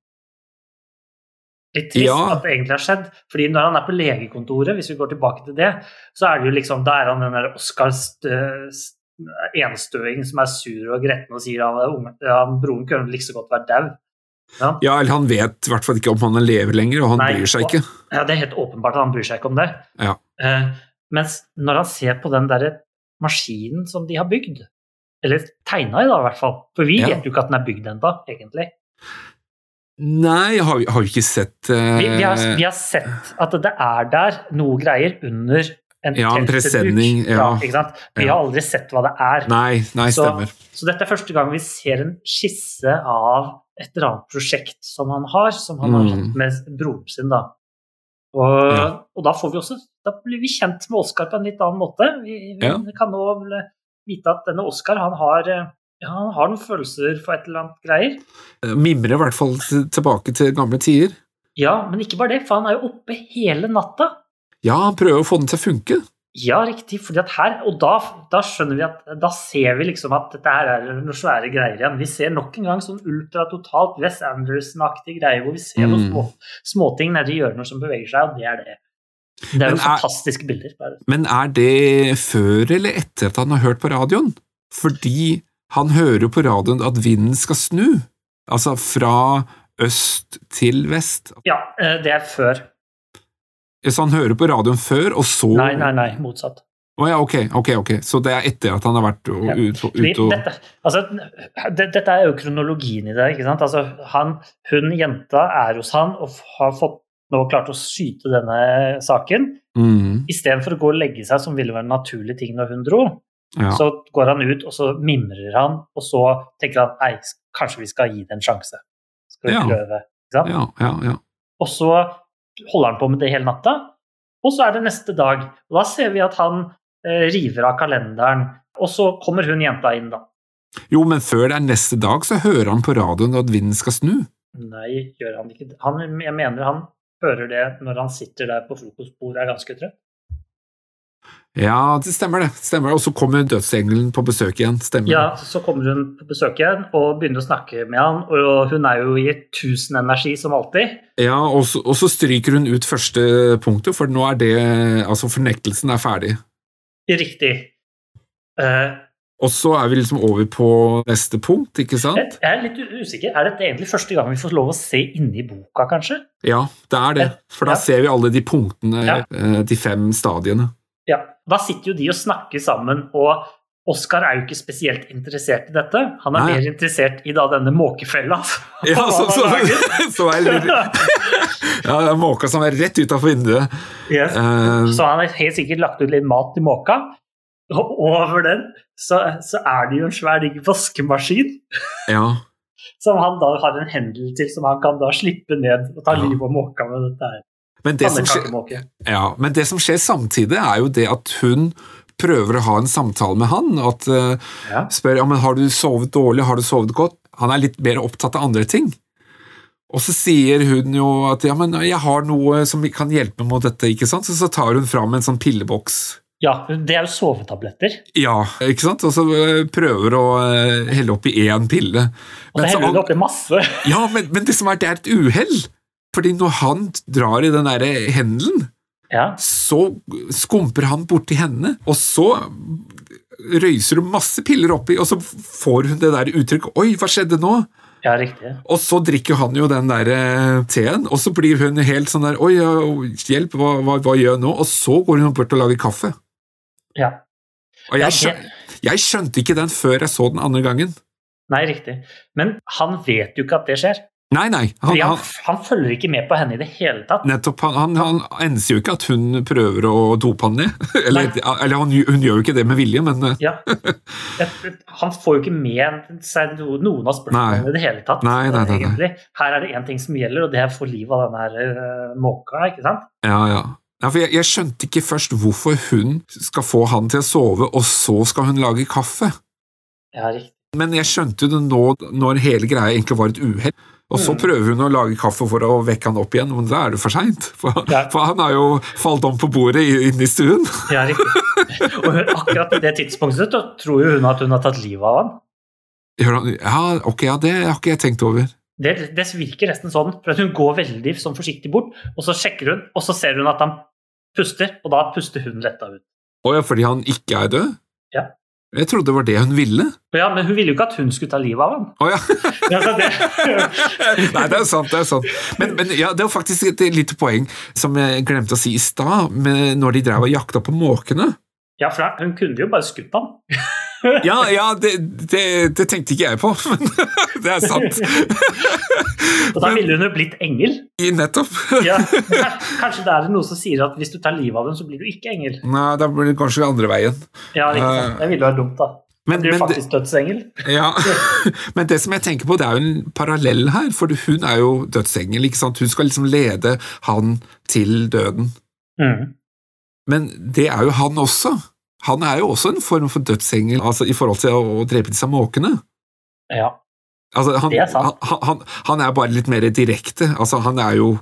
litt trist ja. at det egentlig har skjedd. Fordi når han er på legekontoret, hvis vi går tilbake til det, så er det jo liksom, da er han den der Oskars enstøing som er sur og gretten og sier at broren kunne like så godt vært dau. Ja. ja. eller han vet i hvert fall ikke om han lever lenger, og han Nei, bryr seg ikke. Ja, Det er helt åpenbart at han bryr seg ikke om det. Ja. Eh, mens når han ser på den der maskinen som de har bygd, eller tegna i da, i hvert fall, for vi ja. vet jo ikke at den er bygd ennå, egentlig. Nei, har vi, har vi ikke sett uh... vi, vi, har, vi, har, sett at det er der noe greier under en ja, en presenning. Ja. ja vi har aldri sett hva det er. Nei, nei stemmer. Så, så, dette er første gang vi ser en skisse av et eller annet prosjekt som han har, som han mm. har hatt med broren sin. da. Og, ja. og, da får vi også, da blir vi kjent med Oskar på en litt annen måte. Vi, vi kan nå vite at denne Oskar han har ja, han har noen følelser for et eller annet greier. Eh, mimrer i hvert fall tilbake til gamle tider. Ja, men ikke bare det, for han er jo oppe hele natta. Ja, han prøver å få den til å funke. Ja, riktig. fordi at her, Og da, da, skjønner vi at da ser vi liksom at dette her er noen svære greier igjen. Vi ser nok en gang sånn ultratotalt West Anderson-aktig greie hvor vi ser mm. noen små, småting nedi hjørner som beveger seg, og det er det. Det er jo fantastiske bilder. Bare. Men er det før eller etter at han har hørt på radioen? Fordi han hører jo på radioen at vinden skal snu, altså fra øst til vest. Ja, eh, det er før. Så han hører på radioen før, og så Nei, nei, nei, motsatt. Å oh, ja, ok, ok, ok. Så det er etter at han har vært og, ja. ut, ut, og dette, altså, det, dette er jo kronologien i det. ikke sant? Altså, han, hun jenta er hos han og har fått nå klart å syte denne saken. Mm. Istedenfor å gå og legge seg, som ville være en naturlig ting når hun dro. Ja. Så går han ut, og så mimrer han, og så tenker han nei, kanskje vi skal gi det en sjanse. Skal vi ja. prøve? Ja, ja, ja. Og så holder han på med det hele natta, og så er det neste dag. Og da ser vi at han eh, river av kalenderen, og så kommer hun jenta inn, da. Jo, men før det er neste dag, så hører han på radioen at vinden skal snu. Nei, gjør han ikke det? Han, jeg mener han hører det når han sitter der på frokostbordet og er ganske trøtt. Ja, det stemmer det. stemmer Og så kommer dødsengelen på besøk igjen. stemmer Ja, så kommer hun på besøk igjen og begynner å snakke med han, og hun er jo i tusen energi som alltid. Ja, og så, og så stryker hun ut første punktet, for nå er det Altså, fornektelsen er ferdig. Riktig. Uh, og så er vi liksom over på neste punkt, ikke sant? Jeg er litt usikker. Er dette egentlig første gang vi får lov å se inni boka, kanskje? Ja, det er det. For da ja. ser vi alle de punktene, ja. Eh, de fem stadiene. Da sitter jo de og snakker sammen, og Oskar er jo ikke spesielt interessert i dette. Han er Nei. mer interessert i da denne måkefella. Ja, så, så, så er litt, ja, det er måka som er rett utafor vinduet. Yes. Uh, så han har helt sikkert lagt ut litt mat til måka. Og over den så, så er det jo en svær digg vaskemaskin. Ja. Som han da har en hendel til, som han kan da slippe ned og ta ja. livet av måka med dette her. Men det, skjer, ja, men det, som skjer, samtidig, er jo det at hun prøver å ha en samtale med han. At uh, ja. spør ja, men har du sovet dårlig, har du sovet godt. Han er litt mer opptatt av andre ting. Og så sier hun jo at ja, men jeg har noe som kan hjelpe mot dette, ikke sant? Så, så tar hun fram en sånn pilleboks. Ja, det er jo sovetabletter. Ja, ikke sant? Og så eh, prøver å eh, helle oppi én pille. Og så heller hun oppi masse. Ja, men, men, det som er, det er et uhell. Fordi når han drar i den derre hendelen, ja. så skumper han borti hendene, og så røyser hun masse piller oppi, og så får hun det der uttrykket 'oi, hva skjedde nå?' Ja, riktig. Og så drikker han jo den der eh, teen, og så blir hun helt sånn der 'oi, hjelp, hva, hva, hva gjør jeg nå?' Og så går hun bort og lager kaffe. Ja. Og jeg, skjøn, jeg skjønte ikke den før jeg så den andre gangen. Nei, riktig. Men han vet jo ikke at det skjer. Nei, nei. Han, han, han, følger ikke med på henne i det hele tatt. Nettopp. Han, han enser jo ikke at hun prøver å dope han ned. Eller, eller hun, gjør jo ikke det med vilje, men eh. ja. Han får jo ikke med seg noen av spørsmålene i det hele tatt. Nei, nei, nei, nei. Her er det én ting som gjelder, og det er å få liv av denne uh, måka. ikke sant? Ja, ja. Ja, jeg, jeg, skjønte ikke først hvorfor hun skal få han til å sove, og så skal hun lage kaffe. Ja, riktig. Men jeg skjønte det nå når hele greia egentlig var et uhell. Og så mm. prøver hun å lage kaffe for å vekke han opp igjen, men da er det for seint. For, for, han har jo falt om på bordet inne i stuen. Ja, riktig. Og akkurat i det tidspunktet så tror jo hun at hun har tatt livet av han. Ja, ok, ja, det har ikke jeg tenkt over. Det, det virker nesten sånn, for hun går veldig sånn forsiktig bort, og så sjekker hun, og så ser hun at han puster, og da puster hun letta ut. Å ja, fordi han ikke er død? Jeg trodde det var det hun ville. Ja, Men hun ville jo ikke at hun skulle ta livet av ham. Oh, ja. Nei, det er sant. det er sant. Men, men ja, det var faktisk et lite poeng som jeg glemte å si i stad, når de drev og jakta på måkene. ja, for hun kunne jo bare skutt ham. Ja, ja det, det, det tenkte ikke jeg på, men det er sant. Og da ville hun jo blitt engel. I nettopp. Ja, kanskje, det er noe som sier at hvis du tar livet av dem, så blir du ikke engel. Nei, da blir det kanskje andre veien. Ja, ikke sant? Det ville være dumt, da. Men, Blir men, faktisk dødsengel? ja. men det som jeg tenker på, det er jo en parallell her, for hun er jo dødsengel. ikke sant? Hun skal liksom lede han til døden. Mm. Men det er jo han også. Han er jo også en form for dødsengel altså i forhold til å, å drepe disse måkene. Ja. Altså, han, Det er sant. Han, han, han er bare litt mer direkte. Altså, han er jo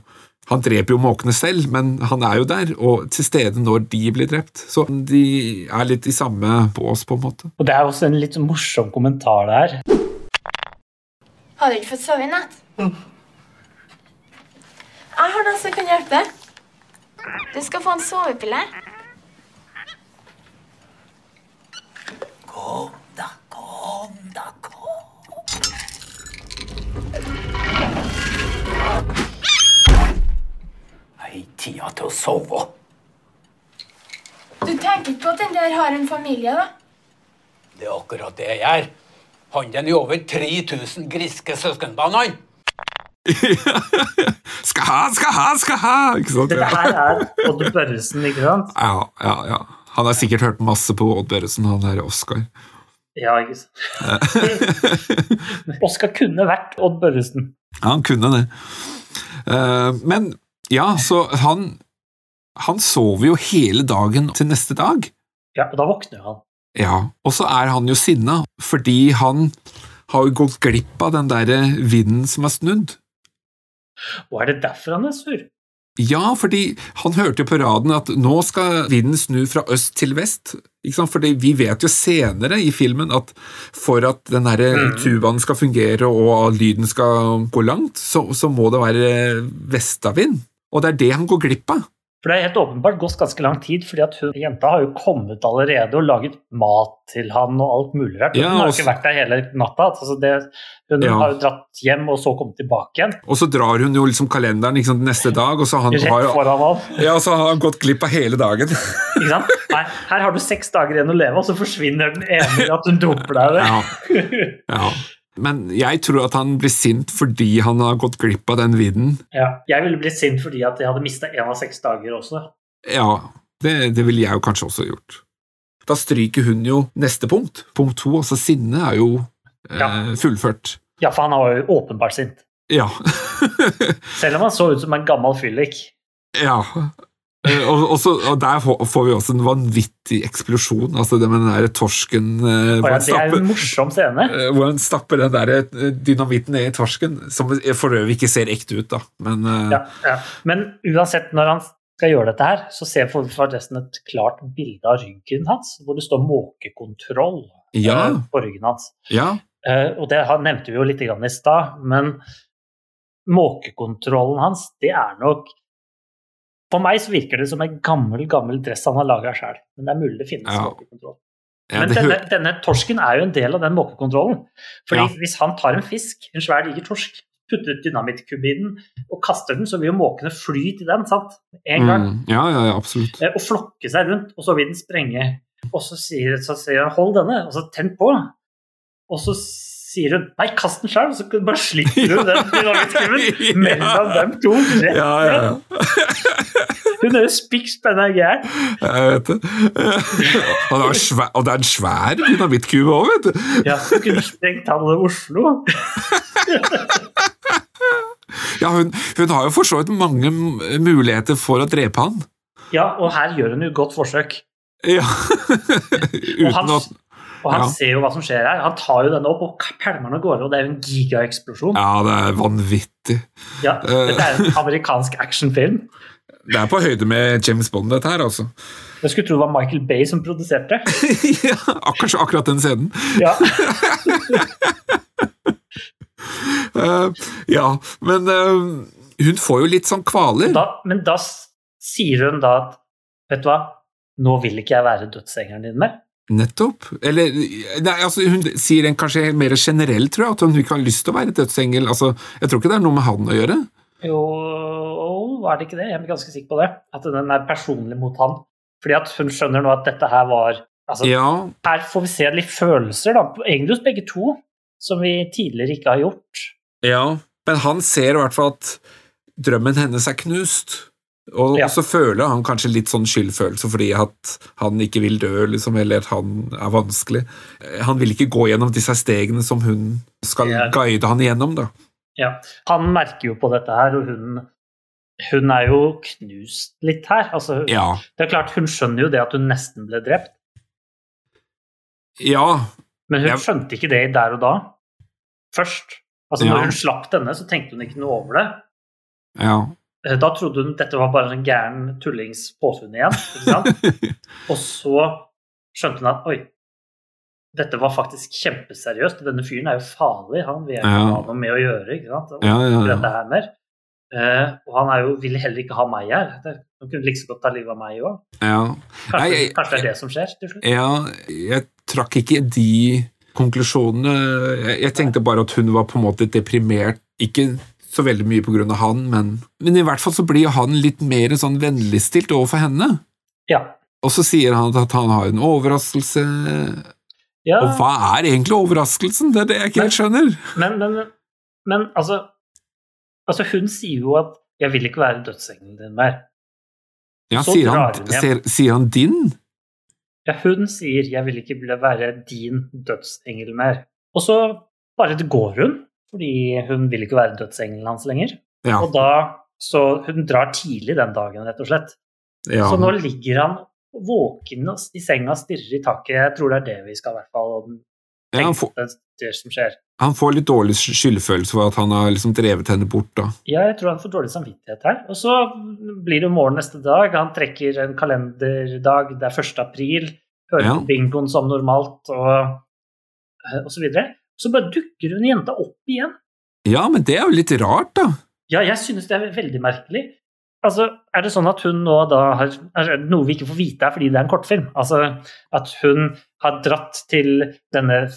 han dreper jo måkene selv, men han er jo der og til stede når de blir drept. Så de er litt i samme bås, på en måte. Og det er også en litt morsom kommentar der. Har du ikke fått sove i natt? Jeg har noe som kan hjelpe. Du skal få en sovepille. Kom da, kom da, kom. Hei, tida til å sove. Du tenker ikke på at den der har en familie, da? Det er akkurat det jeg gjør. Han den i over 3000 griske søskenbarn, han. Skal ha, skal ha, skal ha! Ikke sant? Dette her er Odd Børresen, ikke sant? Ja, ja, ja. Han har sikkert hørt masse på Odd Børresen, han der Oscar. Ja, ikke sant? Oskar kunne vært Odd Børresen. Ja, han kunne det. Eh, Men ja, så han Han sover jo hele dagen til neste dag. Ja, og da våkner han. Ja, og så er han jo sinna, fordi han har jo gått glipp av den derre vinden som er snudd. Og er det derfor han er sur? Ja, fordi han hørte jo på raden at nå skal vinden snu fra øst til vest. Ikke sant? Fordi vi vet jo senere i filmen at for at den Mm. tubaen skal fungere og lyden skal gå langt, så, så må det være vestavind. Og det er det han går glipp av. For det er helt åpenbart gått ganske lang tid, fordi at hun, jenta har jo kommet allerede og laget mat til han og alt mulig rart. Ja, hun har også- ikke vært der hele natta. Altså det, hun Ja. har jo dratt hjem og så kommet tilbake igjen. Og så drar hun jo liksom kalenderen sant, neste dag, og så han Rett har, jo- foran han. ja, så har han gått glipp av hele dagen. Ikke sant? Nei, her har du seks dager igjen å leve, og så forsvinner den ene at hun dumper deg. Ja. Ja. Men jeg tror at han blir sint fordi han har gått glipp av den vidden. Ja. Jeg ville blitt sint fordi at jeg hadde mista én av seks dager også. Ja, det, det ville jeg jo kanskje også gjort. Da stryker hun jo neste punkt. Punkt to, altså sinne, er jo eh, Ja. fullført. Ja, for han var jo åpenbart sint. Ja. Selv om han så ut som en gammel fyllik. ja. Eh, Og, og, så, og der får vi også en vanvittig eksplosjon. Altså det med den der torsken eh, ja, det er en morsom scene. eh, hvor han stapper den der eh, dynamitten ned i torsken, som for øvrig ikke ser ekte ut, da. Men eh, Ja, ja. Men uansett, når han skal gjøre dette her, så ser vi forresten et klart bilde av ryggen hans, hvor det står 'måkekontroll' ja, på ryggen hans. ja, Eh, og det nevnte vi jo litt grann i stad, men måkekontrollen hans, det er nok For meg så virker det som en gammel gammel dress han har laga sjøl. Men det er mulig det finnes Ja. måkekontroll. Men denne, denne torsken er jo en del av den måkekontrollen. Fordi Ja. hvis han tar en fisk, en svær diger torsk, putter dynamittkubbe i den og kaster den, så vil jo måkene fly til den, sant? En gang. Mm, ja, ja, ja, absolutt. Eh, Og flokke seg rundt, og så vil den sprenge. Og så sier, så sier han 'hold denne', og så tenn på. Og så sier hun 'nei, kast den sjøl', og så bare slipper hun den dynamittkubben mellom dem to. Rett Ja, ja, ja. Hun er jo spikk spenna gæren. Jeg vet det. Og det er, svær, og det er en svær dynamittkube òg, vet du. Ja, hun kunne sprengt halve Oslo. Ja, hun, hun har jo for så vidt mange muligheter for å drepe han. Ja, og her gjør hun jo et godt forsøk. Ja. Og han, å og han ja. ser jo hva som skjer her. Han tar jo denne opp og pælmer den av gårde, og det er jo en gigaeksplosjon. Ja, det er vanvittig. Ja, dette er en amerikansk actionfilm. Det er på høyde med James Bond, dette her, altså. Jeg skulle tro det var Michael Bay som produserte. ja, akkurat, akkurat den scenen. Ja, uh, ja, men uh, hun får jo litt sånn kvaler. da, men da sier hun da at Vet du hva, nå vil ikke jeg være dødsengelen din mer. Nettopp. Eller nei, altså, Hun sier en kanskje mer generell, tror jeg, at hun ikke har lyst til å være dødsengel. Altså, jeg tror ikke det er noe med han å gjøre. Jo, er det ikke det? Jeg er ganske sikker på det. At den er personlig mot han. Fordi at hun skjønner nå at dette her var altså, Ja, Her får vi se litt følelser, da, egentlig hos begge to, som vi tidligere ikke har gjort. ja. Men han ser i hvert fall at drømmen hennes er knust. Og Ja. så føler han kanskje litt sånn skyldfølelse fordi at han ikke vil dø, liksom, eller at han er vanskelig. Han vil ikke gå gjennom disse stegene som hun skal Ja. guide han igjennom, da. Ja. Han merker jo på dette her, og hun, hun er jo knust litt her. Altså, Ja. Det er klart, Hun skjønner jo det at hun nesten ble drept, Ja, men hun jeg... skjønte ikke det der og da. Først. Altså, Ja. Når hun slapp denne, så tenkte hun ikke noe over det. ja. Eh, Da trodde hun dette var bare en gæren tullings påfunn igjen. Og så skjønte hun at oi, dette var faktisk kjempeseriøst. og Denne fyren er jo farlig, han vil Ja. ha noe med å gjøre. ikke sant? Og Ja, ja, dette her mer. Eh, og han er jo, vil heller ikke ha meg her. Han kunne like så godt ta livet av meg òg. ja. Kanskje, kanskje det er det som skjer til slutt? Ja, jeg trakk ikke de konklusjonene. Jeg, jeg tenkte bare at hun var på en måte deprimert. Ikke så veldig mye av han, men, men i hvert fall så blir han litt mer sånn vennligstilt overfor henne. Ja. Og så sier han at han har en overraskelse. Ja. Og hva er egentlig overraskelsen? Det er det jeg ikke helt skjønner. Men, men, men altså, altså Hun sier jo at 'jeg vil ikke være dødsengelen din mer'. Ja, Så sier, drar han, sier, sier han din? Ja, hun sier 'jeg vil ikke være din dødsengel mer'. Og så bare det går hun, fordi hun vil ikke være dødsengelen hans lenger. Ja. Og da, Så hun drar tidlig den dagen, rett og slett. ja. Så nå ligger han våken i senga stirrer i taket. Jeg tror det er det vi skal i hvert fall ja han, får, det, det som skjer. han får litt dårlig skyldfølelse for at han har liksom drevet henne bort. da. Ja, jeg tror han får dårlig samvittighet her. Og så blir det morgen neste dag. Han trekker en kalenderdag. Det er 1. april. Hører Ja. på bingoen som normalt, og, og så videre. Så bare dukker hun jenta opp igjen. Ja, men det er jo litt rart, da. Ja, jeg synes det er veldig merkelig. Altså, Er det sånn at hun nå da har er det Noe vi ikke får vite er fordi det er en kortfilm. Altså at hun har dratt til denne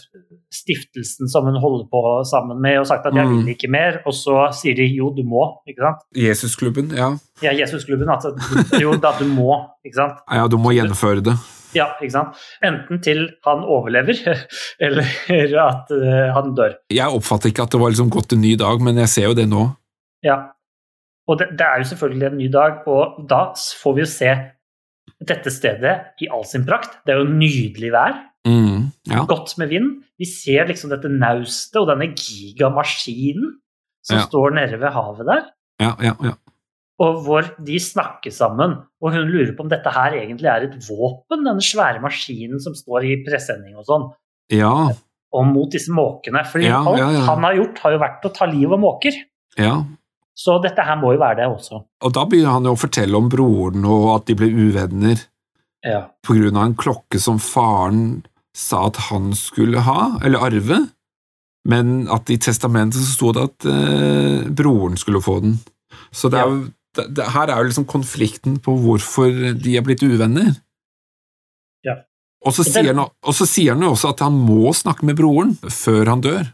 stiftelsen som hun holder på sammen med, og sagt at 'jeg Mm. vil ikke mer', og så sier de 'jo, du må'. ikke sant? Jesusklubben, ja. Ja, Jesusklubben, altså. Jo, da du må, ikke sant? Ja, du må gjennomføre det. Ja, ikke sant? Enten til han overlever, eller at eh, han dør. Jeg oppfatter ikke at det var liksom gått en ny dag, men jeg ser jo det nå. Ja. Og det, det er jo selvfølgelig en ny dag, og da får vi jo se dette stedet i all sin prakt. Det er jo nydelig vær, Mm, ja. godt med vind. Vi ser liksom dette naustet og denne gigamaskinen som Ja. står nede ved havet der. Ja, ja, ja. og hvor de snakker sammen. Og hun lurer på om dette her egentlig er et våpen, denne svære maskinen som står i presenning og sånn, Ja, og mot disse måkene. For Ja, alt han har gjort, har jo vært å ta livet av måker. ja. Så dette her må jo være det også. Og da begynner han jo å fortelle om broren og at de ble uvenner Ja. på grunn av en klokke som faren sa at han skulle ha, eller arve, men at i testamentet så sto det at eh, broren skulle få den. Så det er jo, det, det, her er jo liksom konflikten på hvorfor de er blitt uvenner. Ja. Og så sier, han, og så sier han jo også at han må snakke med broren før han dør.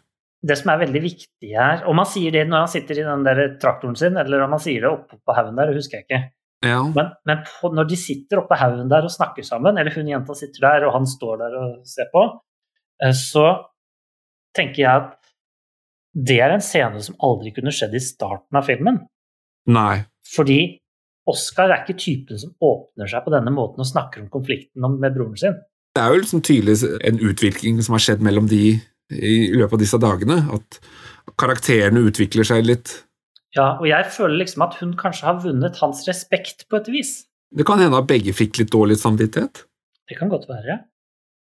Det som er veldig viktig her Om han sier det når han sitter i den der traktoren sin, eller om han sier det oppe på haugen der, det husker jeg ikke. Ja, Men, men på, når de sitter oppe på haugen der og snakker sammen, eller hun jenta sitter der og han står der og ser på, eh, så tenker jeg at det er en scene som aldri kunne skjedd i starten av filmen. nei. Fordi Oscar er ikke typen som åpner seg på denne måten og snakker om konflikten med broren sin. Det er jo liksom tydelig en utvikling som har skjedd mellom de i løpet av disse dagene, at karakterene utvikler seg litt. Ja, og jeg føler liksom at hun kanskje har vunnet hans respekt på et vis. Det kan hende at begge fikk litt dårlig samvittighet. Det kan godt være.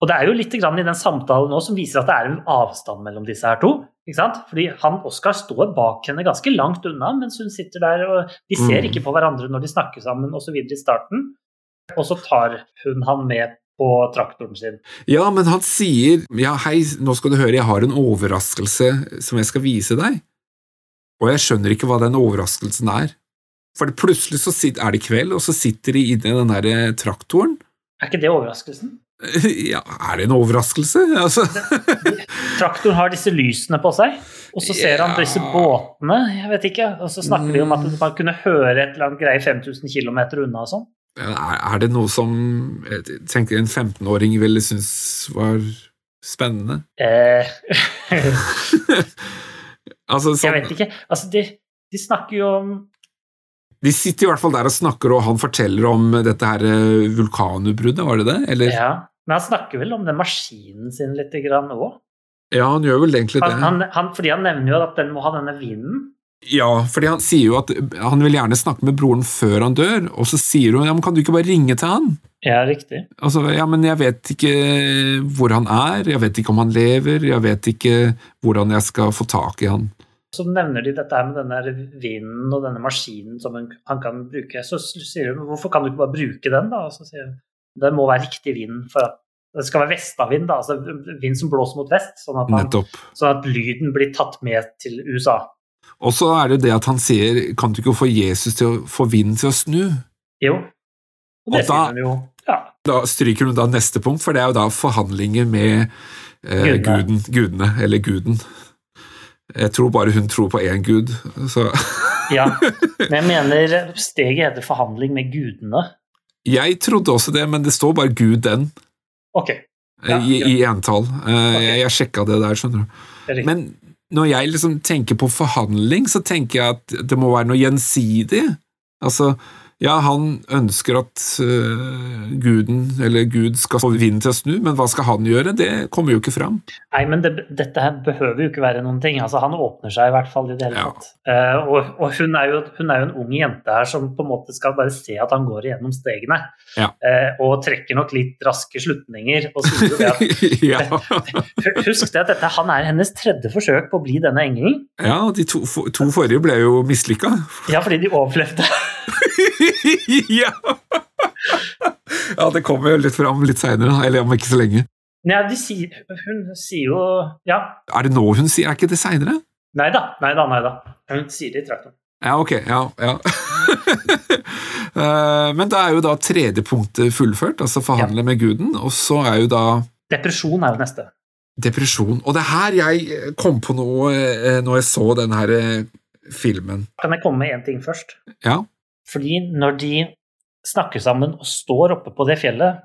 Og det er jo litt grann i den samtalen nå som viser at det er en avstand mellom disse her to. Ikke sant? Fordi han Oskar står bak henne ganske langt unna mens hun sitter der, og de ser Mm. ikke på hverandre når de snakker sammen osv. i starten. Og så tar hun han med på traktoren sin. Ja, men han sier ja, hei, nå skal du høre, jeg har en overraskelse som jeg skal vise deg. Og jeg skjønner ikke hva den overraskelsen er. For plutselig så er det kveld, og så sitter de inne i den der eh, traktoren. Er ikke det overraskelsen? Ja, er det en overraskelse? Altså, Traktoren har disse lysene på seg, og så ser han Ja. disse båtene, jeg vet ikke, og så snakker de om at man kunne høre et eller annet greie 5000 km unna og sånn. Er, det noe som jeg tenker en 15-åring ville synes var spennende? Eh, Altså, jeg sånn, vet ikke. Altså, de, de snakker jo om de sitter i hvert fall der og snakker, og han forteller om dette her eh, vulkanutbruddet, var det det? Eller? Ja, men han snakker vel om den maskinen sin litt òg? Ja, han gjør vel egentlig det. Han, han, han, fordi han nevner jo at den må ha denne vinden. Ja, fordi han sier jo at han vil gjerne snakke med broren før han dør, og så sier hun ja, men kan du ikke bare ringe til han? Ja, riktig. Altså, ja, men jeg vet ikke hvor han er, jeg vet ikke om han lever, jeg vet ikke hvordan jeg skal få tak i han. Så nevner de dette her med denne vinden og denne maskinen som han, kan bruke. Så sier hun hvorfor kan du ikke bare bruke den, da? Og så sier hun det må være riktig vind for at det skal være vestavind, da, altså vind som blåser mot vest, sånn at, han, sånn at lyden blir tatt med til USA. Og så er det det at han sier kan du ikke få Jesus til å få vinden til å snu? Jo. Og det Og da- sier han jo. Ja. Da stryker hun da neste punkt, for det er jo da forhandlinger med eh, Gudene. guden, gudene, eller guden. Jeg tror bare hun tror på én gud, så ja. Men jeg mener steget heter forhandling med gudene. Jeg trodde også det, men det står bare Gud den, Ok. eh, Ja, i, ja. i entall. Okay. Jeg, jeg sjekka det der, skjønner du. Men når jeg liksom tenker på forhandling, så tenker jeg at det må være noe gjensidig. Altså, ja, han ønsker at uh, guden, eller Gud, skal få vinden til å snu, men hva skal han gjøre? Det kommer jo ikke fram. Nei, men det, dette her behøver jo ikke være noen ting. Altså, han åpner seg i hvert fall i det hele Ja. tatt. Uh, og og hun, er jo, hun er jo en ung jente her som på en måte skal bare se at han går igjennom stegene. Ja. Uh, og trekker nok litt raske slutninger. Og sier jo det at, ja. husk det at dette, han er hennes tredje forsøk på å bli denne engelen. ja, de to, to forrige ble jo mislykka. Ja, fordi de overlevde. ja! ja, det kommer jo litt fram litt seinere, eller om ikke så lenge. Nei, de sier, hun sier jo Ja. Er det nå hun sier, er ikke det seinere? Nei da, nei da, nei da. Hun sier det i traktoren. Ja, ok. Ja, ja. Eh, Men da er jo da tredje punktet fullført, altså forhandle med guden, og så er jo da Depresjon er jo neste. depresjon. Og det er her jeg kom på noe eh, når jeg så den her eh, filmen. Kan jeg komme med én ting først? Ja, Fordi når de snakker sammen og står oppe på det fjellet,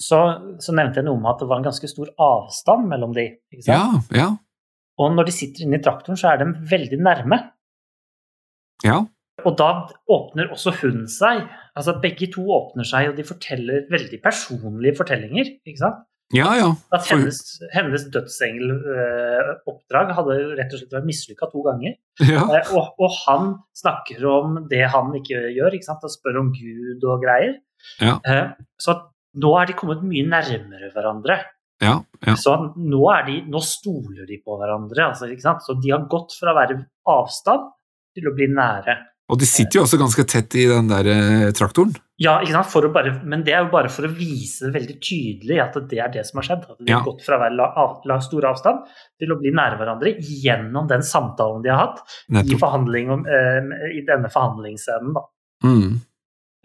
så, så nevnte jeg noe om at det var en ganske stor avstand mellom de. Ikke sant? ja, ja. Og når de sitter inne i traktoren, så er de veldig nærme. ja. Og da åpner også hun seg. Altså Begge to åpner seg, og de forteller veldig personlige fortellinger. ikke sant? Ja, ja. At hennes, hennes dødsengeloppdrag hadde rett og slett vært mislykka to ganger. ja. Eh, Og, og han snakker om det han ikke gjør, ikke sant? og spør om Gud og greier. Ja. Eh, Så nå er de kommet mye nærmere hverandre. ja, ja. Så nå, de, nå stoler de på hverandre. Altså? Så de har gått fra å være avstand til å bli nære. Og de sitter jo også ganske tett i den der eh, traktoren. Ja, ikke bare, men det er jo bare for å vise veldig tydelig at det er det som har skjedd. At de Ja. har gått fra å være la, la, stor avstand til å bli nære hverandre gjennom den samtalen de har hatt i, forhandling om, eh, i denne forhandlingsscenen. Da. Mm.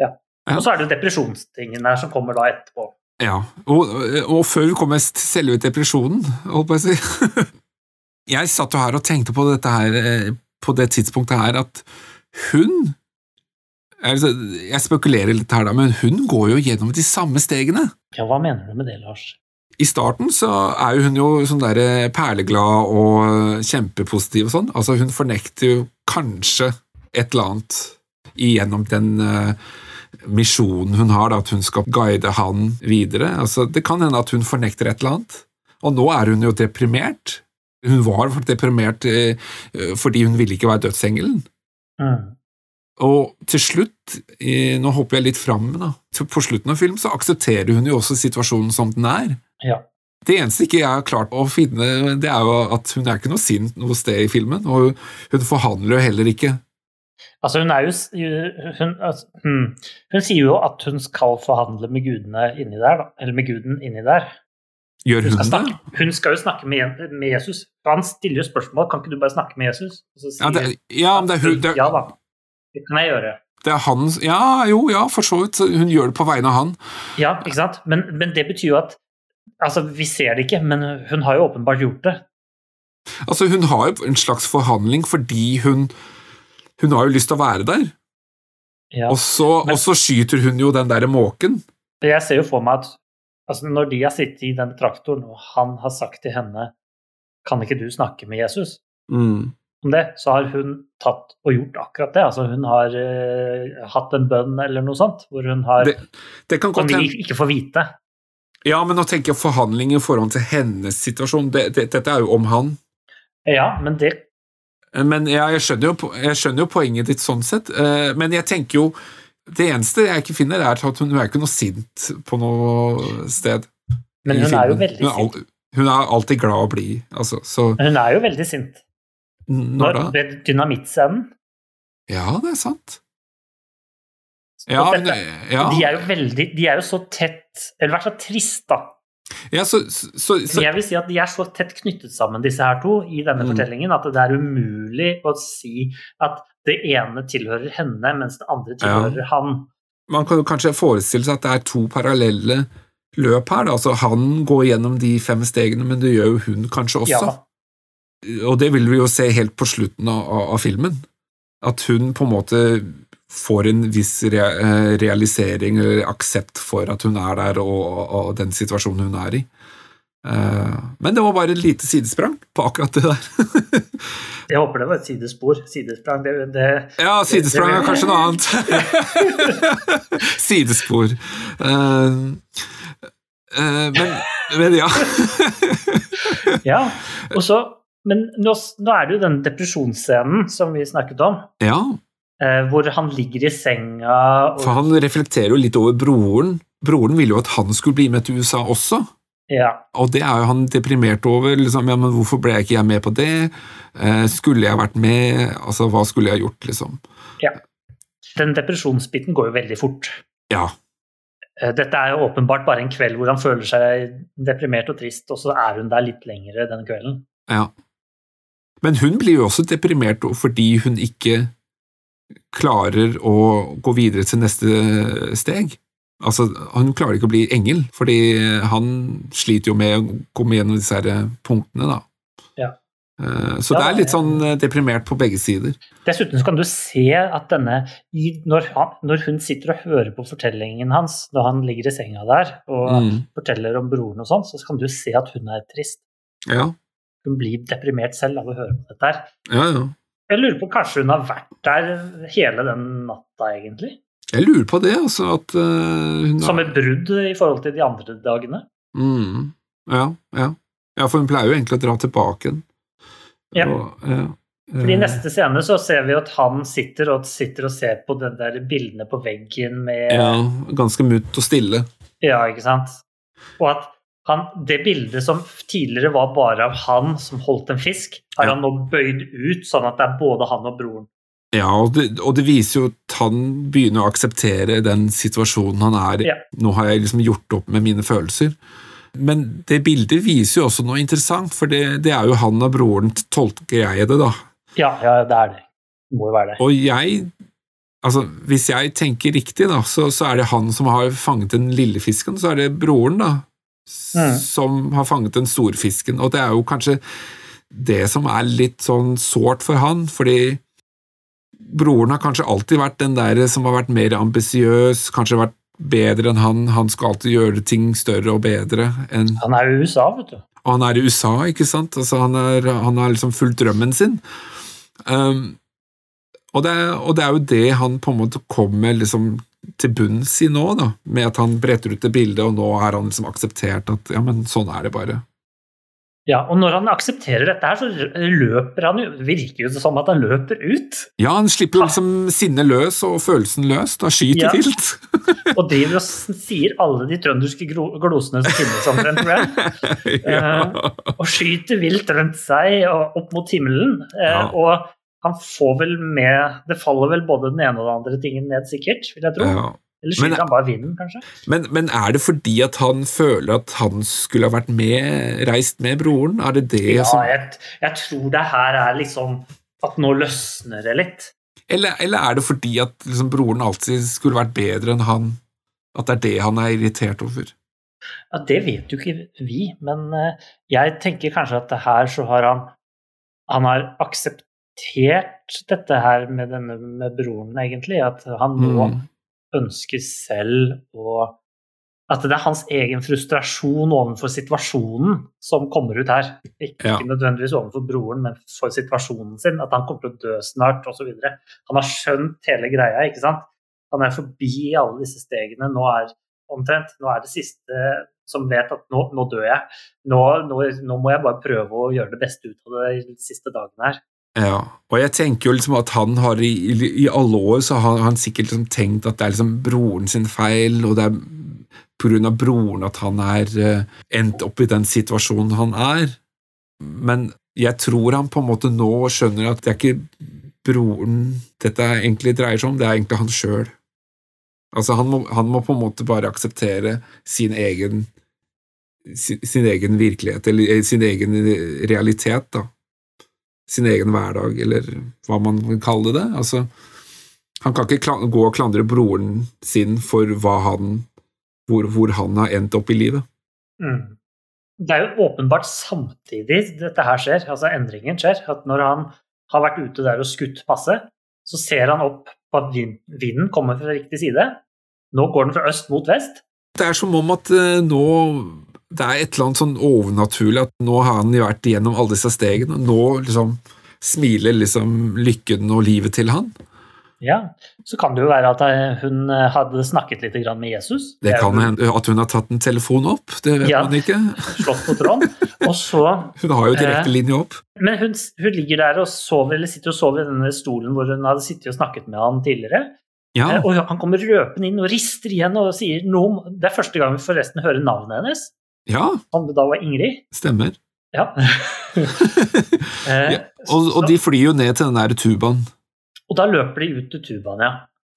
Ja. Og så er det jo depresjonstingen der som kommer da etterpå. Ja, og, og før vi kommer til selve depresjonen, holdt på å si Jeg satt jo her og tenkte på dette her eh, på det tidspunktet her at hun altså, Jeg spekulerer litt her, da, men hun går jo gjennom de samme stegene. Ja, hva mener du med det, Lars? I starten så er hun jo sånn der eh, perleglad og kjempepositiv og sånn. Altså, hun fornekter jo kanskje et eller annet igjennom den uh, misjonen hun har, da, at hun skal guide han videre. Altså, det kan hende at hun fornekter et eller annet. Og nå er hun jo deprimert. Hun var deprimert uh, fordi hun ville ikke være dødsengelen. Mm. Og til slutt, i- nå hopper jeg litt fram, da, på slutten av filmen så aksepterer hun jo også situasjonen som den er. Ja. Det eneste ikke jeg har klart å finne, det er jo at hun er ikke noe sint noe sted i filmen, og hun forhandler jo heller ikke. Altså, hun er jo hun, altså, hmm. hun sier jo at hun skal forhandle med gudene inni der, da. Eller med guden inni der. Gjør Hun hun det? hun skal jo snakke med, med Jesus. Han stiller jo spørsmål kan ikke du bare snakke med Jesus. Ja, det, ja, men det er hun det, ja da, det kan jeg gjøre. Det er han Ja, jo, ja, for så vidt. Hun gjør det på vegne av han. Ja, ikke sant? Men, men det betyr jo at Altså, vi ser det ikke, men hun har jo åpenbart gjort det. Altså, hun har jo en slags forhandling fordi hun Hun har jo lyst til å være der, Ja. og, så, Men- og så skyter hun jo den derre måken. Jeg ser jo for meg at altså, når de har sittet i den traktoren, og han har sagt til henne Kan ikke du snakke med Jesus Mm. om det? Så har hun tatt og gjort akkurat det. Altså, hun har uh, hatt en bønn eller noe sånt, hvor hun har Det, det kan Som vi hende ikke får vite. Ja, men nå tenker jeg forhandling i forhold til hennes situasjon. Det, det, dette er jo om han. Ja, men det Men ja, jeg, skjønner jo, jeg skjønner jo poenget ditt sånn sett. Eh, Men jeg tenker jo Det eneste jeg ikke finner, er at hun, er ikke noe sint på noe sted. Men hun er jo veldig hun er, sint. hun er alltid glad å bli, altså. Så Hun er jo veldig sint. når da? Ved dynamittscenen. Ja, det er sant. Ja, dette- ja. De er jo veldig De er jo så tett Eller i så trist, da. ja så, så, så Jeg vil si at de er så tett knyttet sammen, disse her to, i denne Mm. fortellingen, at det er umulig å si at det ene tilhører henne, mens det andre tilhører han. man kan kanskje forestille seg at det er to parallelle løp her. Da. Altså, han går gjennom de fem stegene, men det gjør jo hun kanskje også. Ja. Og det vil vi jo se helt på slutten av, av, filmen. At hun på en måte får en viss re, eh, realisering eller aksept for at hun er der, og, og, og den situasjonen hun er i. Eh, Men det var bare et lite sidesprang på akkurat det der. Jeg håper det var et sidespor. Sidesprang, det, det Ja, sidesprang er kanskje noe annet. Sidespor. Uh, uh, men, men ja. Ja. Og så Men nå, nå er det jo den depresjonsscenen som vi snakket om, ja, Uh, hvor han ligger i senga og for han reflekterer jo litt over broren. Broren ville jo at han skulle bli med til USA også. Ja. Og det er jo han deprimert over. Liksom, ja, men hvorfor ble ikke jeg med på det? Eh, skulle jeg vært med? Altså, hva skulle jeg gjort, liksom? Den depresjonsbiten går jo veldig fort. Ja. Eh, Dette er jo åpenbart bare en kveld hvor han føler seg deprimert og trist, og så er hun der litt lengre den kvelden. ja. Men hun blir jo også deprimert fordi hun ikke klarer å gå videre til neste steg. Altså, Han klarer ikke å bli engel, fordi han sliter jo med å komme gjennom disse her punktene, da. Ja. Eh, Så det er litt sånn eh, deprimert på begge sider. Dessuten så kan du se at denne når, han, når hun sitter og hører på fortellingen hans når han ligger i senga der og Mm. forteller om broren og sånn, så kan du se at hun er trist. Ja, Hun blir deprimert selv av å høre på dette her. ja, ja. Jeg lurer på kanskje hun har vært der hele den natta, egentlig? Jeg lurer på det, altså. At eh, hun Som et brudd i forhold til de andre dagene? Mm. Ja, ja. ja, for hun pleier jo egentlig å dra tilbake den. Ja. Og, ja. Fordi I Eh, neste scene så ser vi at han sitter og, sitter og ser på de der bildene på veggen med Ja, ganske mutt og stille. Ja, ikke sant? Og at han, det bildet som tidligere var bare av han som holdt en fisk, har Ja. han nå bøyd ut, sånn at det er både han og broren. Ja, og det, og det viser jo at han begynner å akseptere den situasjonen han er i. Ja. Nå har jeg liksom gjort opp med mine følelser. Men det bildet viser jo også noe interessant, for det, det er jo han og broren, tolker jeg det, da. Ja, ja, det er det. Det må jo være det. Og jeg Altså, hvis jeg tenker riktig, da, så, så er det han som har fanget den lille fisken, så er det broren, da, Mm. som har fanget den store fisken. Og det er jo kanskje det som er litt sånn sårt for han, fordi broren har kanskje alltid vært den der som har vært mer ambisiøs, kanskje vært bedre enn han, han skal alltid gjøre ting større og bedre enn Han er i USA, vet du. og han er i USA, ikke sant? Altså, han, er, han har liksom fulgt drømmen sin. Um, og, det er, og det er jo det han på en måte kommer liksom til bunns i nå, da, med at han bretter ut det bildet, og nå er han liksom akseptert at ja, men sånn er det bare. Ja, og når han aksepterer dette her, så løper han jo Virker jo som at han løper ut. Ja, han slipper jo liksom sinnet løs og følelsen løs, da skyter Ja. vilt. Og driver og sier alle de trønderske glosene som finnes omtrent, tror jeg. ja. Og skyter vilt rundt seg og opp mot himmelen. Eh, Ja. Og han får vel med Det faller vel både den ene og den andre tingen ned, sikkert, vil jeg tro. Ja. Eller skylder han bare vinden, kanskje? Men, men er det fordi at han føler at han skulle ha vært med, reist med broren? Er det det Ja, som jeg, jeg tror det her er liksom at nå løsner det litt. Eller, eller er det fordi at liksom, broren alltid skulle vært bedre enn han? At det er det han er irritert over? Ja, Det vet jo ikke vi, men eh, jeg tenker kanskje at det her så har han Han har akseptert dette her med denne med broren, egentlig. At han nå Mm. Ønsker selv å At det er hans egen frustrasjon overfor situasjonen som kommer ut her. Ikke Ja. nødvendigvis overfor broren, men for situasjonen sin. At han kommer til å dø snart, osv. Han har skjønt hele greia, ikke sant. Han er forbi alle disse stegene. Nå er omtrent, nå er det siste som vet at nå, nå dør jeg. Nå, nå, nå må jeg bare prøve å gjøre det beste ut av det de siste dagene her. Ja, og jeg tenker jo liksom at han har i, i, alle år så har han sikkert liksom tenkt at det er liksom broren sin feil, og det er av broren at han er uh, endt opp i den situasjonen han er. Men jeg tror han på en måte nå skjønner at det er ikke broren dette egentlig dreier seg om, det er egentlig han sjøl. Altså han må, han må på en måte bare akseptere sin egen sin, sin egen virkelighet, eller eh, sin egen realitet, da sin egen hverdag, eller hva man vil kalle det. Altså, han kan ikke gå og klandre broren sin for han, hvor, hvor han har endt opp i livet. Mm. Det er jo åpenbart samtidig dette her skjer, altså endringen skjer. At når han har vært ute der og skutt passe, så ser han opp på at vinden kommer fra riktig side. Nå går den fra øst mot vest. Det er som om at eh, nå det er et eller annet sånn overnaturlig at nå har han vært igjennom alle disse stegene, og nå liksom smiler liksom lykken og livet til han. Ja, Så kan det jo være at eh, hun eh, hadde snakket litt med Jesus. Det kan hende at hun har tatt en telefon opp, det vet Ja. man ikke. Slått på tråden. Og så Hun har jo direkte Eh. linje opp. Men hun, hun ligger der og sover, eller sitter og sover i denne stolen hvor hun hadde sittet og snakket med han tidligere. Ja, Og han kommer røpende inn og rister igjen og sier noe om Det er første gang vi forresten hører navnet hennes. Ja, Som da var Ingrid. stemmer. Ja. Eh, Ja, Og, og de flyr jo ned til den der tubaen. og da løper de ut til tubaen, ja.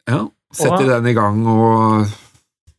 Ja, setter Og- den i gang og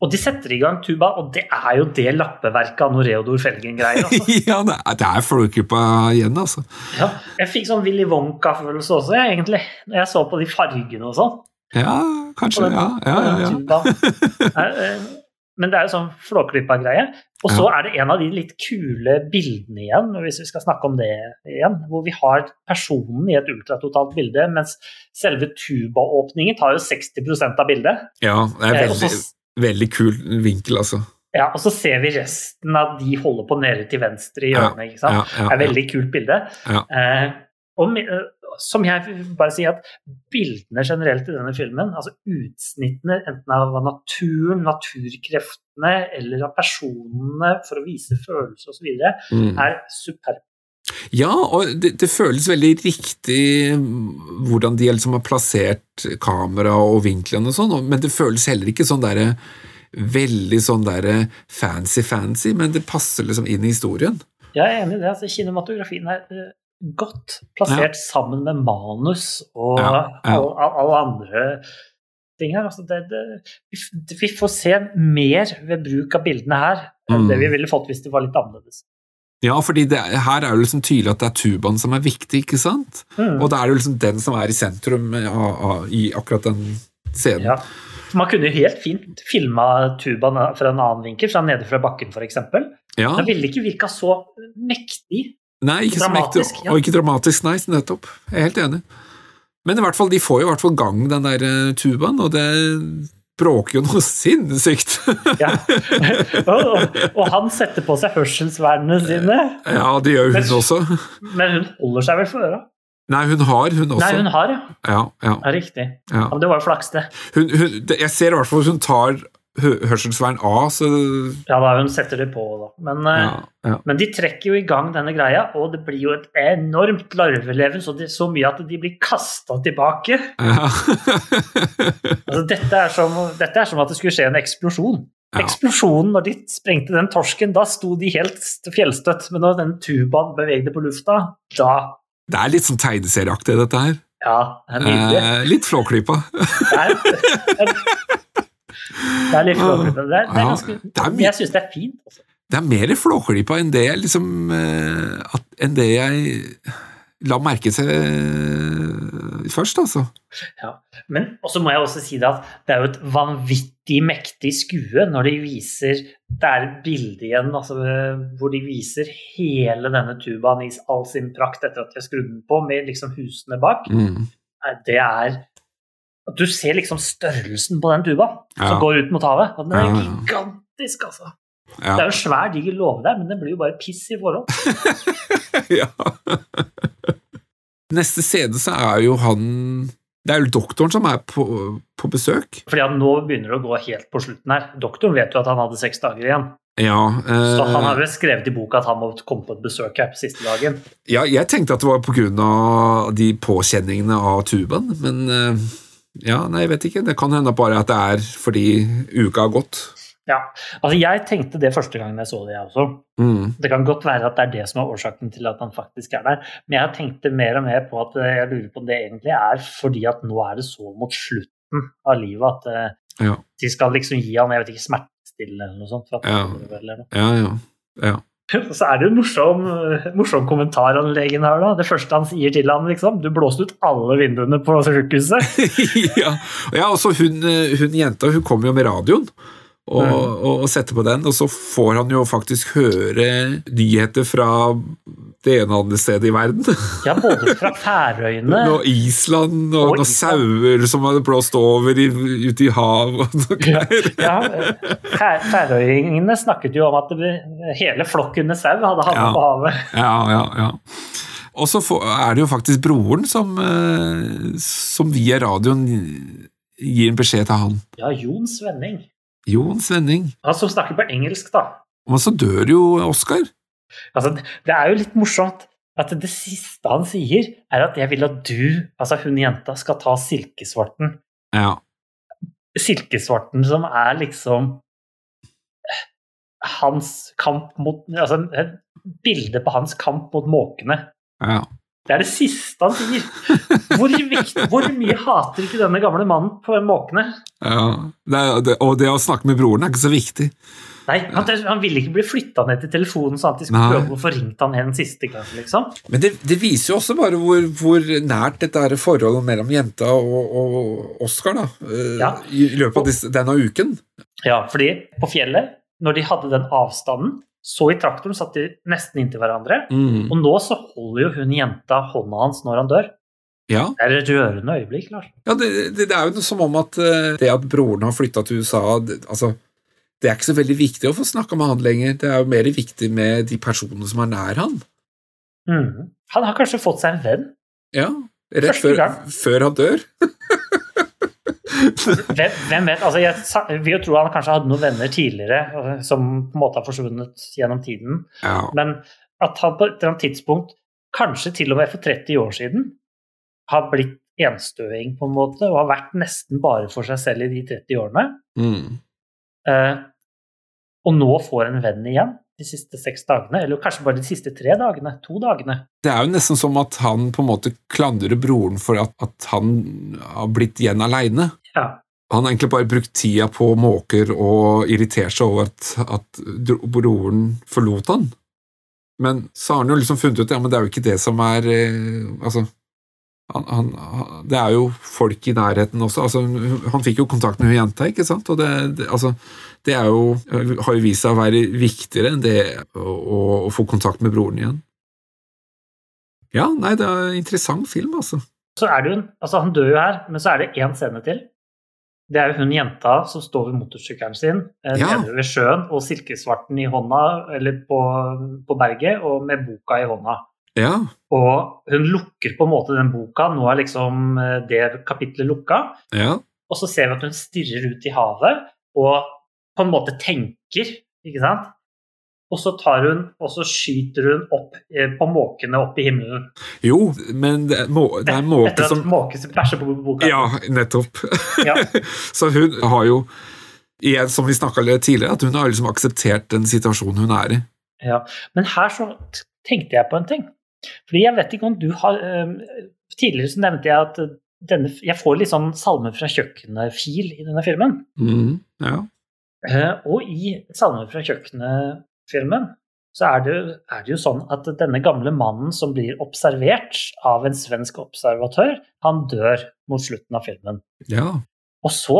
Og de setter i gang tuba, og det er jo det lappeverket av Noreodor Felgen greier. Altså. Ja, det er, det er Flåklypa igjen, altså. Ja, jeg fikk sånn Willy Wonka-følelse også, jeg, egentlig, når jeg så på de fargene og sånn. Ja, kanskje. den- Ja, ja, ja, ja. Men det er jo sånn Flåklypa-greie. Og så er det en av de litt kule bildene igjen, hvis vi skal snakke om det igjen, hvor vi har personen i et ultratotalt bilde, mens selve tubaåpningen tar jo 60% av bildet. ja det er Eh, veldig, så- veldig kul vinkel, altså. Ja, og så ser vi resten av de holder på nede til venstre i hjørnet. ikke sant? Ja, ja, Det er et veldig kult bilde. Ja. Eh, og eh, som jeg bare si at bildene generelt i denne filmen, altså utsnittene enten av naturen, naturkreftene eller av personene for å vise følelser osv., Mm. er superbe. Ja, og det, det føles veldig riktig mm, hvordan de liksom har plassert kamera og vinklene og sånn, men det føles heller ikke sånn derre veldig sånn derre fancy-fancy, men det passer liksom inn i historien. Jeg er enig i det. altså Kinematografien er eh, godt plassert sammen med manus og, Ja, ja. og og alle andre ting her. Altså det, det, vi, får se mer ved bruk av bildene her enn Mm. det vi ville fått hvis det var litt annerledes. Ja, fordi det, her er det liksom tydelig at det er tubaen som er viktig, ikke sant? Mm. Og da er det liksom den som er i sentrum av, i akkurat den scenen. Ja. Man kunne jo helt fint filma tubaen fra en annen vinkel, fra nede fra bakken f.eks. Ja. Da ville det ikke virka så mektig. Nei, ikke Dramatisk, ja. og ikke dramatisk, nei, nettopp. Jeg er helt enig. Men i hvert fall, de får jo i hvert fall gang den der eh, tubaen, og det bråker jo noe sinnssykt. Ja. og, og, han setter på seg hørselsvernene sine, ja, det gjør hun Men- også. men hun holder seg vel for øra? Nei, hun har, hun også. Nei, hun har, ja. Ja, ja, ja riktig. ja. Men det var jo flaks, det. Hun, hun, jeg ser i hvert fall at hun tar hørselsvern av, så Ja da, hun setter det på, da. Men, eh, ja, ja. men de trekker jo i gang denne greia, og det blir jo et enormt larveleven, så, det, så mye at de blir kasta tilbake. ja. Altså, dette, er som, dette er som at det skulle skje en eksplosjon. Ja. Eksplosjonen når de sprengte den torsken, da sto de helt st- fjellstøtt. Men når den tubaen bevegde på lufta, da Det er litt sånn tegneserieaktig, dette her. Ja, det er nydelig. Eh, litt Flåklypa. Det er, litt flåklypa. Det er, det er Ja, det jeg syns det er fint. Også. Det er mer Flåklypa enn det jeg liksom eh, at, Enn det jeg la merke til først, altså. Ja. Men også må jeg også si det at det er jo et vanvittig mektig skue når de viser Det er et bilde igjen altså, hvor de viser hele denne tubaen i all sin prakt etter at de har skrudd den på, med liksom husene bak. Mm. Det er at Du ser liksom størrelsen på den tuba Ja. som går ut mot havet. Og den er Ja, gigantisk, altså. Ja. Det er jo en svær, diger låve der, men den blir jo bare piss i forhold. ja. Neste CD så er jo han Det er jo doktoren som er på, på besøk. Fordi at nå begynner det å gå helt på slutten her. Doktoren vet jo at han hadde seks dager igjen. Ja, eh, Så han har vel skrevet i boka at han måtte komme på et besøk her på siste dagen. ja, jeg tenkte at det var på grunn av de påkjenningene av tubaen, men eh, ja, nei, jeg vet ikke. Det kan hende bare at det er fordi uka har gått. Ja, altså Jeg tenkte det første gangen jeg så det, jeg også. Mm. Det kan godt være at det er det som er årsaken til at han faktisk er der. Men jeg tenkte mer og mer på at eh, jeg lurer på om det egentlig er fordi at nå er det så mot slutten av livet at eh, Ja. de skal liksom gi han jeg vet ikke, smertestillende eller noe sånt. For at Ja. eller noe. Ja, ja. ja. Så er det jo en morsom, morsom kommentar han legen har. da. Det første han sier til han liksom, Du blåste ut alle vinduene på sykehuset. ja, ja altså hun, eh, hun jenta hun kommer jo med radioen og, og, og sette på den, og så får han jo faktisk høre nyheter fra det ene og andre stedet i verden. Ja, både fra Færøyene Og Island og Og noen sauer som hadde blåst over i, ute i hav og noe greier. Ja, ja. Færøyingene snakket jo om at hele flokken med sau hadde havnet Ja. på havet. Ja, ja, ja. Og så er det jo faktisk broren som, eh, som via radioen gir en beskjed til han. Ja, Jon Svenning. Jon Svenning. Han som snakker på engelsk, da. Men så dør jo Oskar. Altså, det er jo litt morsomt at det siste han sier, er at 'jeg vil at du, altså hun jenta, skal ta silkesvarten'. Ja. Silkesvarten som er liksom eh, hans kamp mot Altså et bilde på hans kamp mot måkene. ja. Det er det siste han sier. Hvor, viktig, hvor mye hater ikke denne gamle mannen på måkene? ja. Det, er- det, og det å snakke med broren er ikke så viktig. Nei, han, han ville ikke bli flytta ned til telefonen sånn at de skulle Nei. prøve å få ringt han en siste gang. liksom. Men det, det viser jo også bare hvor, hvor nært dette er forholdet mellom jenta og, og Oskar da, eh, Ja. i løpet av disse, denne uken. Ja, fordi på fjellet, når de hadde den avstanden, så i traktoren satt de nesten inntil hverandre. Mm. Og nå så holder jo hun jenta hånda hans når han dør. Ja, Det er et rørende øyeblikk, Lars. ja det, det, det er jo som om at eh, det at broren har flytta til USA det, altså, det er ikke så veldig viktig å få snakka med han lenger. Det er jo mer viktig med de personene som er nær han. Mm. Han har kanskje fått seg en venn. Ja, Rett før, før han dør. Hvem, hvem vet? Altså, jeg vil jo tro han kanskje hadde noen venner tidligere eh, som på en måte har forsvunnet gjennom tiden. Ja, Men at han på et eller annet tidspunkt, kanskje til og med for 30 år siden, har blitt enstøing på en måte, og har vært nesten bare for seg selv i de 30 årene, mm. eh, og nå får en venn igjen de siste seks dagene, eller kanskje bare de siste tre dagene, to dagene. Det er jo nesten som at han på en måte klandrer broren for at, at han har blitt igjen aleine. Ja. Han har egentlig bare brukt tida på måker og irritert seg over at, at broren forlot han. Men så har han jo liksom funnet ut ja, men det er jo ikke det som er eh, Altså, han, han, det er jo folk i nærheten også. Altså, han fikk jo kontakt med hun jenta, ikke sant? Og det, det, altså, det er jo, har jo vist seg å være viktigere enn det å, å, å få kontakt med broren igjen. Ja, nei, det er en interessant film, altså. Så er det jo en, altså Han dør jo her, men så er det én scene til. Det er jo hun jenta som står ved motorsykkelen sin eh, Ja. nede ved sjøen og silkesvarten i hånda, eller på, på berget, og med boka i hånda. Ja, Og hun lukker på en måte den boka. Nå er liksom eh, det kapitlet lukka. ja, Og så ser vi at hun stirrer ut i havet og på en måte tenker, ikke sant? Og så tar hun, og så skyter hun opp eh, på måkene opp i himmelen. Jo, men det er, må, det er måke Etter at som måke bæsjer på boka. Ja, nettopp. Ja. Så hun har jo, igjen som vi snakka litt tidligere, at hun har liksom akseptert den situasjonen hun er i. Ja, men her så tenkte jeg på en ting. Fordi jeg vet ikke om du har eh, Tidligere så nevnte jeg at denne, jeg får litt sånn Salmer fra kjøkkenet-fil i denne filmen. Mm, ja. Uh, og i Salmer fra kjøkkenet-filmen så er det, er det jo sånn at denne gamle mannen som blir observert av en svensk observatør, han dør mot slutten av filmen. Ja. Og så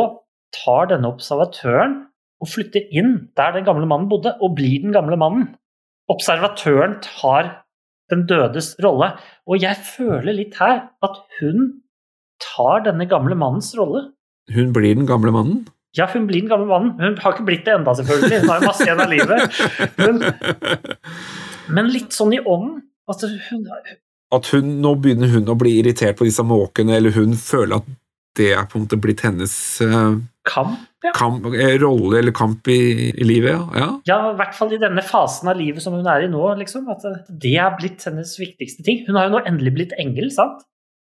tar denne observatøren og flytter inn der den gamle mannen bodde, og blir den gamle mannen. Observatøren tar den dødes rolle. Og jeg føler litt her at hun tar denne gamle mannens rolle. Hun blir den gamle mannen? Ja, hun blir den gamle mannen. Hun har ikke blitt det enda, selvfølgelig. Hun har jo masse igjen av livet. Hun, men litt sånn i ånden. Altså, hun, At hun, nå begynner hun å bli irritert på disse måkene, eller hun føler at det er på en måte blitt hennes uh, kamp, ja. kamp, eh, rolle eller kamp i, i livet, ja. ja. Ja, i hvert fall i denne fasen av livet som hun er i nå. liksom, At det er blitt hennes viktigste ting. Hun har jo nå endelig blitt engel, sant?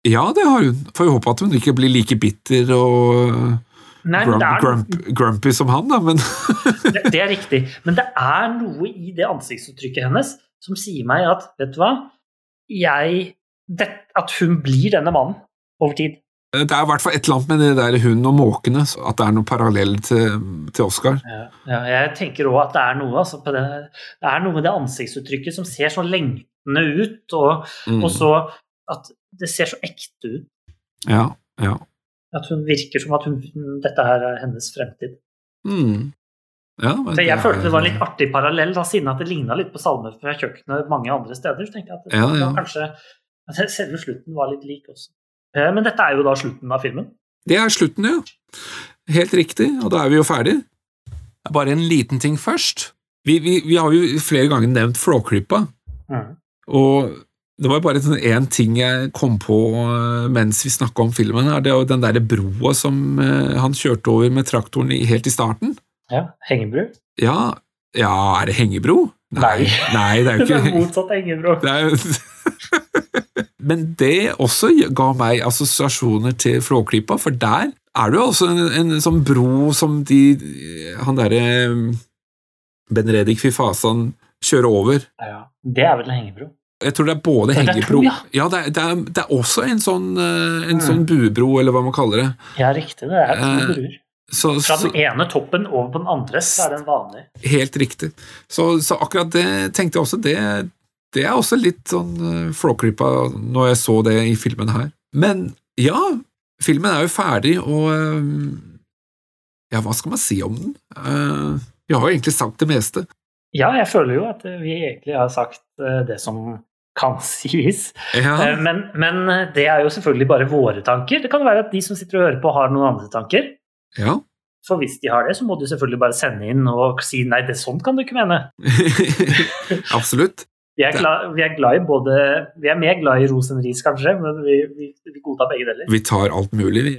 Ja, det har hun. Får jo håpe at hun ikke blir like bitter og Nei, grump, grump, grumpy som han, da, men det, det er riktig. Men det er noe i det ansiktsuttrykket hennes som sier meg at vet du hva, jeg det, At hun blir denne mannen over tid. det er i hvert fall et eller annet med det der hun og måkene, at det er noe parallell til, til Oscar. Ja, ja, jeg tenker òg at det er noe altså, på det, det er noe med det ansiktsuttrykket som ser så lengtende ut, og, Mm. og så at det ser så ekte ut. Ja, ja. At hun virker som at hun, dette her er hennes fremtid. Mm. ja men Så jeg følte det var en litt artig parallell, da, siden at det ligna litt på salmer fra kjøkkenet mange andre steder. Så tenkte jeg at det Ja, ja. kanskje at selve slutten var litt lik også. Eh, Men dette er jo da slutten av filmen. Det er slutten, ja. Helt riktig, og da er vi jo ferdig. Er bare en liten ting først. Vi, vi, vi har jo flere ganger nevnt Flåklypa, Mm. og det var bare sånn én ting jeg kom på eh, mens vi snakka om filmen. her, Det er jo den derre broa som eh, han kjørte over med traktoren helt i starten. Ja, Hengebru. Ja, ja, er det hengebro? Nei. Nei, det er jo ikke Det er motsatt hengebro. det er jo Men det også ga meg assosiasjoner til Flåklypa, for der er det jo også en, en sånn bro som de Han derre Benredik Fifasan kjører over. Ja, det er vel en hengebro. Jeg tror det er både hengebro ja. Ja, det er, det, er, det er også en sånn, eh, en Mm. sånn buebro, eller hva man kaller det. Ja, riktig. Det er to Eh, bruer. Så, Fra så, den ene toppen over på den andre, så er det en vanlig. helt riktig. Så, så akkurat det tenkte jeg også, det, det er også litt sånn uh, Flåklypa når jeg så det i filmen her. Men ja, filmen er jo ferdig, og eh, ja, hva skal man si om den? Eh, vi har jo egentlig sagt det meste. Ja, jeg føler jo at vi egentlig har sagt eh, det som kan sies. Ja, Eh, Men, men det er jo selvfølgelig bare våre tanker. Det kan være at de som sitter og hører på, har noen andre tanker. ja. For hvis de har det, så må du selvfølgelig bare sende inn og si nei, det sånn kan du ikke mene. absolutt. Vi er, glad, vi er glad i både Vi er mer glad i ros enn ris, kanskje, men vi, vi, vi godtar begge deler. Vi tar alt mulig, vi.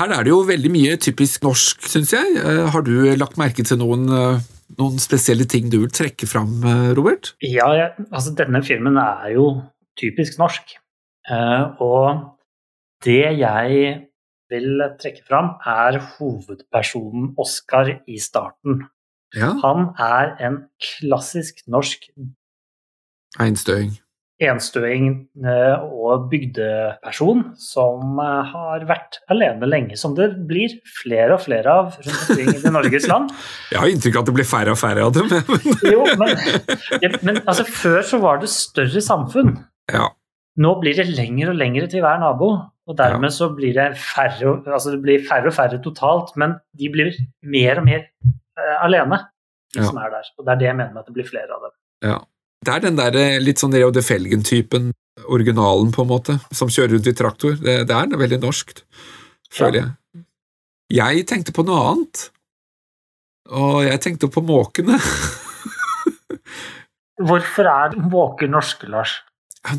Her er det jo veldig mye typisk norsk, syns jeg. Eh, Har du lagt merke til noen, eh, noen spesielle ting du vil trekke fram, eh, Robert? Ja, jeg, altså denne filmen er jo typisk norsk. Og det jeg vil trekke fram, er hovedpersonen Oskar i starten. Ja, Han er en klassisk norsk Einstøing. Enstøing eh, og bygdeperson som eh, har vært alene lenge, som det blir flere og flere av rundt omkring i Norges land. Jeg har inntrykk av at det blir færre og færre av dem. Jo, men, ja, men altså, før så var det større samfunn. ja. Nå blir det lengre og lengre til hver nabo, og dermed så blir det færre, altså det blir færre og færre totalt, men de blir mer og mer uh, alene, de Ja. som er der. Og det er det jeg mener med at det blir flere av dem. Ja. Det er den der eh, litt sånn Reo de Felgen-typen, originalen på en måte, som kjører rundt i traktor. Det, det er veldig norskt, føler jeg. Jeg tenkte på noe annet, og jeg tenkte på måkene. Hvorfor er måker norske, Lars?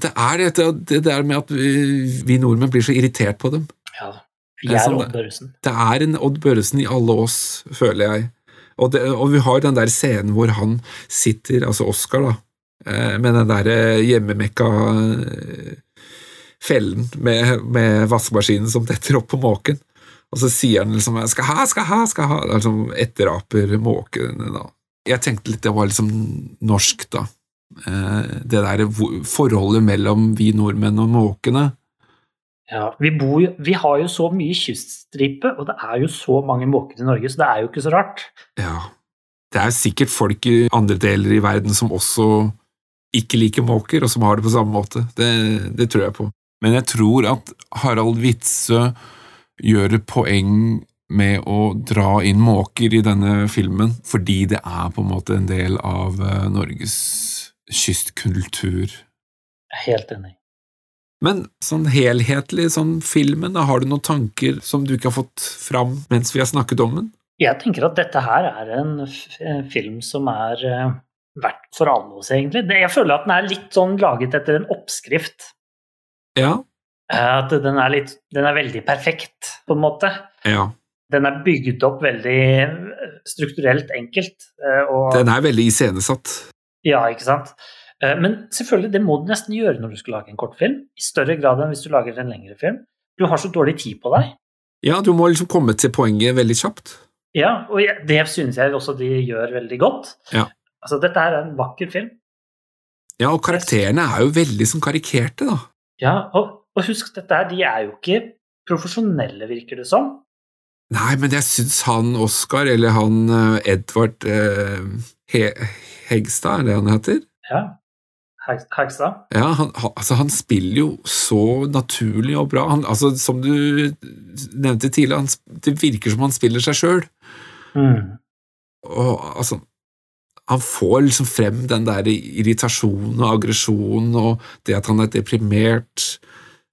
Det er dette, det der med at vi, vi nordmenn blir så irritert på dem. Ja, vi er sånn Odd Børresen. Det er en Odd Børresen i alle oss, føler jeg. Og, det, og vi har den der scenen hvor han sitter, altså Oscar, da, med den der eh, hjemmemekka eh, fellen med, med vaskemaskinen som detter opp på måken. Og så sier han liksom 'skal ha, skal ha', skal ha, liksom etteraper måkene, da. Jeg tenkte litt det var liksom norsk, da. Eh, det der forholdet mellom vi nordmenn og måkene. Ja, vi, bor, vi, har jo så mye kyststripe, og det er jo så mange måker i Norge, så det er jo ikke så rart. Ja. Det er sikkert folk i andre deler i verden som også ikke liker måker, og som har det på samme måte. Det, det tror jeg på. Men jeg tror at Harald Witzøe gjør et poeng med å dra inn måker i denne filmen, fordi det er på en måte en del av eh, Norges kystkultur. Jeg er helt enig. Men sånn helhetlig, sånn filmen, da, har du noen tanker som du ikke har fått fram mens vi har snakket om den? Jeg tenker at dette her er en film som er uh, verdt for alle oss, egentlig. Jeg føler at den er litt sånn laget etter en oppskrift. Ja. Uh, at den er, litt, den er veldig perfekt, på en måte. Ja. Den er bygd opp veldig strukturelt enkelt. Uh, og, den er veldig iscenesatt. Ja, ikke sant. Eh, men selvfølgelig, det må du nesten gjøre når du skal lage en kortfilm. I større grad enn hvis du lager en lengre film. Du har så dårlig tid på deg. Ja, du må liksom komme til poenget veldig kjapt. Ja, og det synes jeg også de gjør veldig godt. Ja. Altså, dette er en vakker film. Ja, og karakterene er jo veldig sånn karikerte, da. Ja, og, og husk, dette her, de er jo ikke profesjonelle, virker det som. Nei, men jeg syns han Oscar, eller han uh, Edvard eh, He Hegstad, er det han heter? Ja. Hegstad? Ja, han, altså, han, spiller jo så naturlig og bra. Han, altså, som du nevnte tidligere, han, det virker som han spiller seg sjøl. Mm. Og altså Han får liksom frem den der irritasjonen og aggresjonen og det at han er deprimert.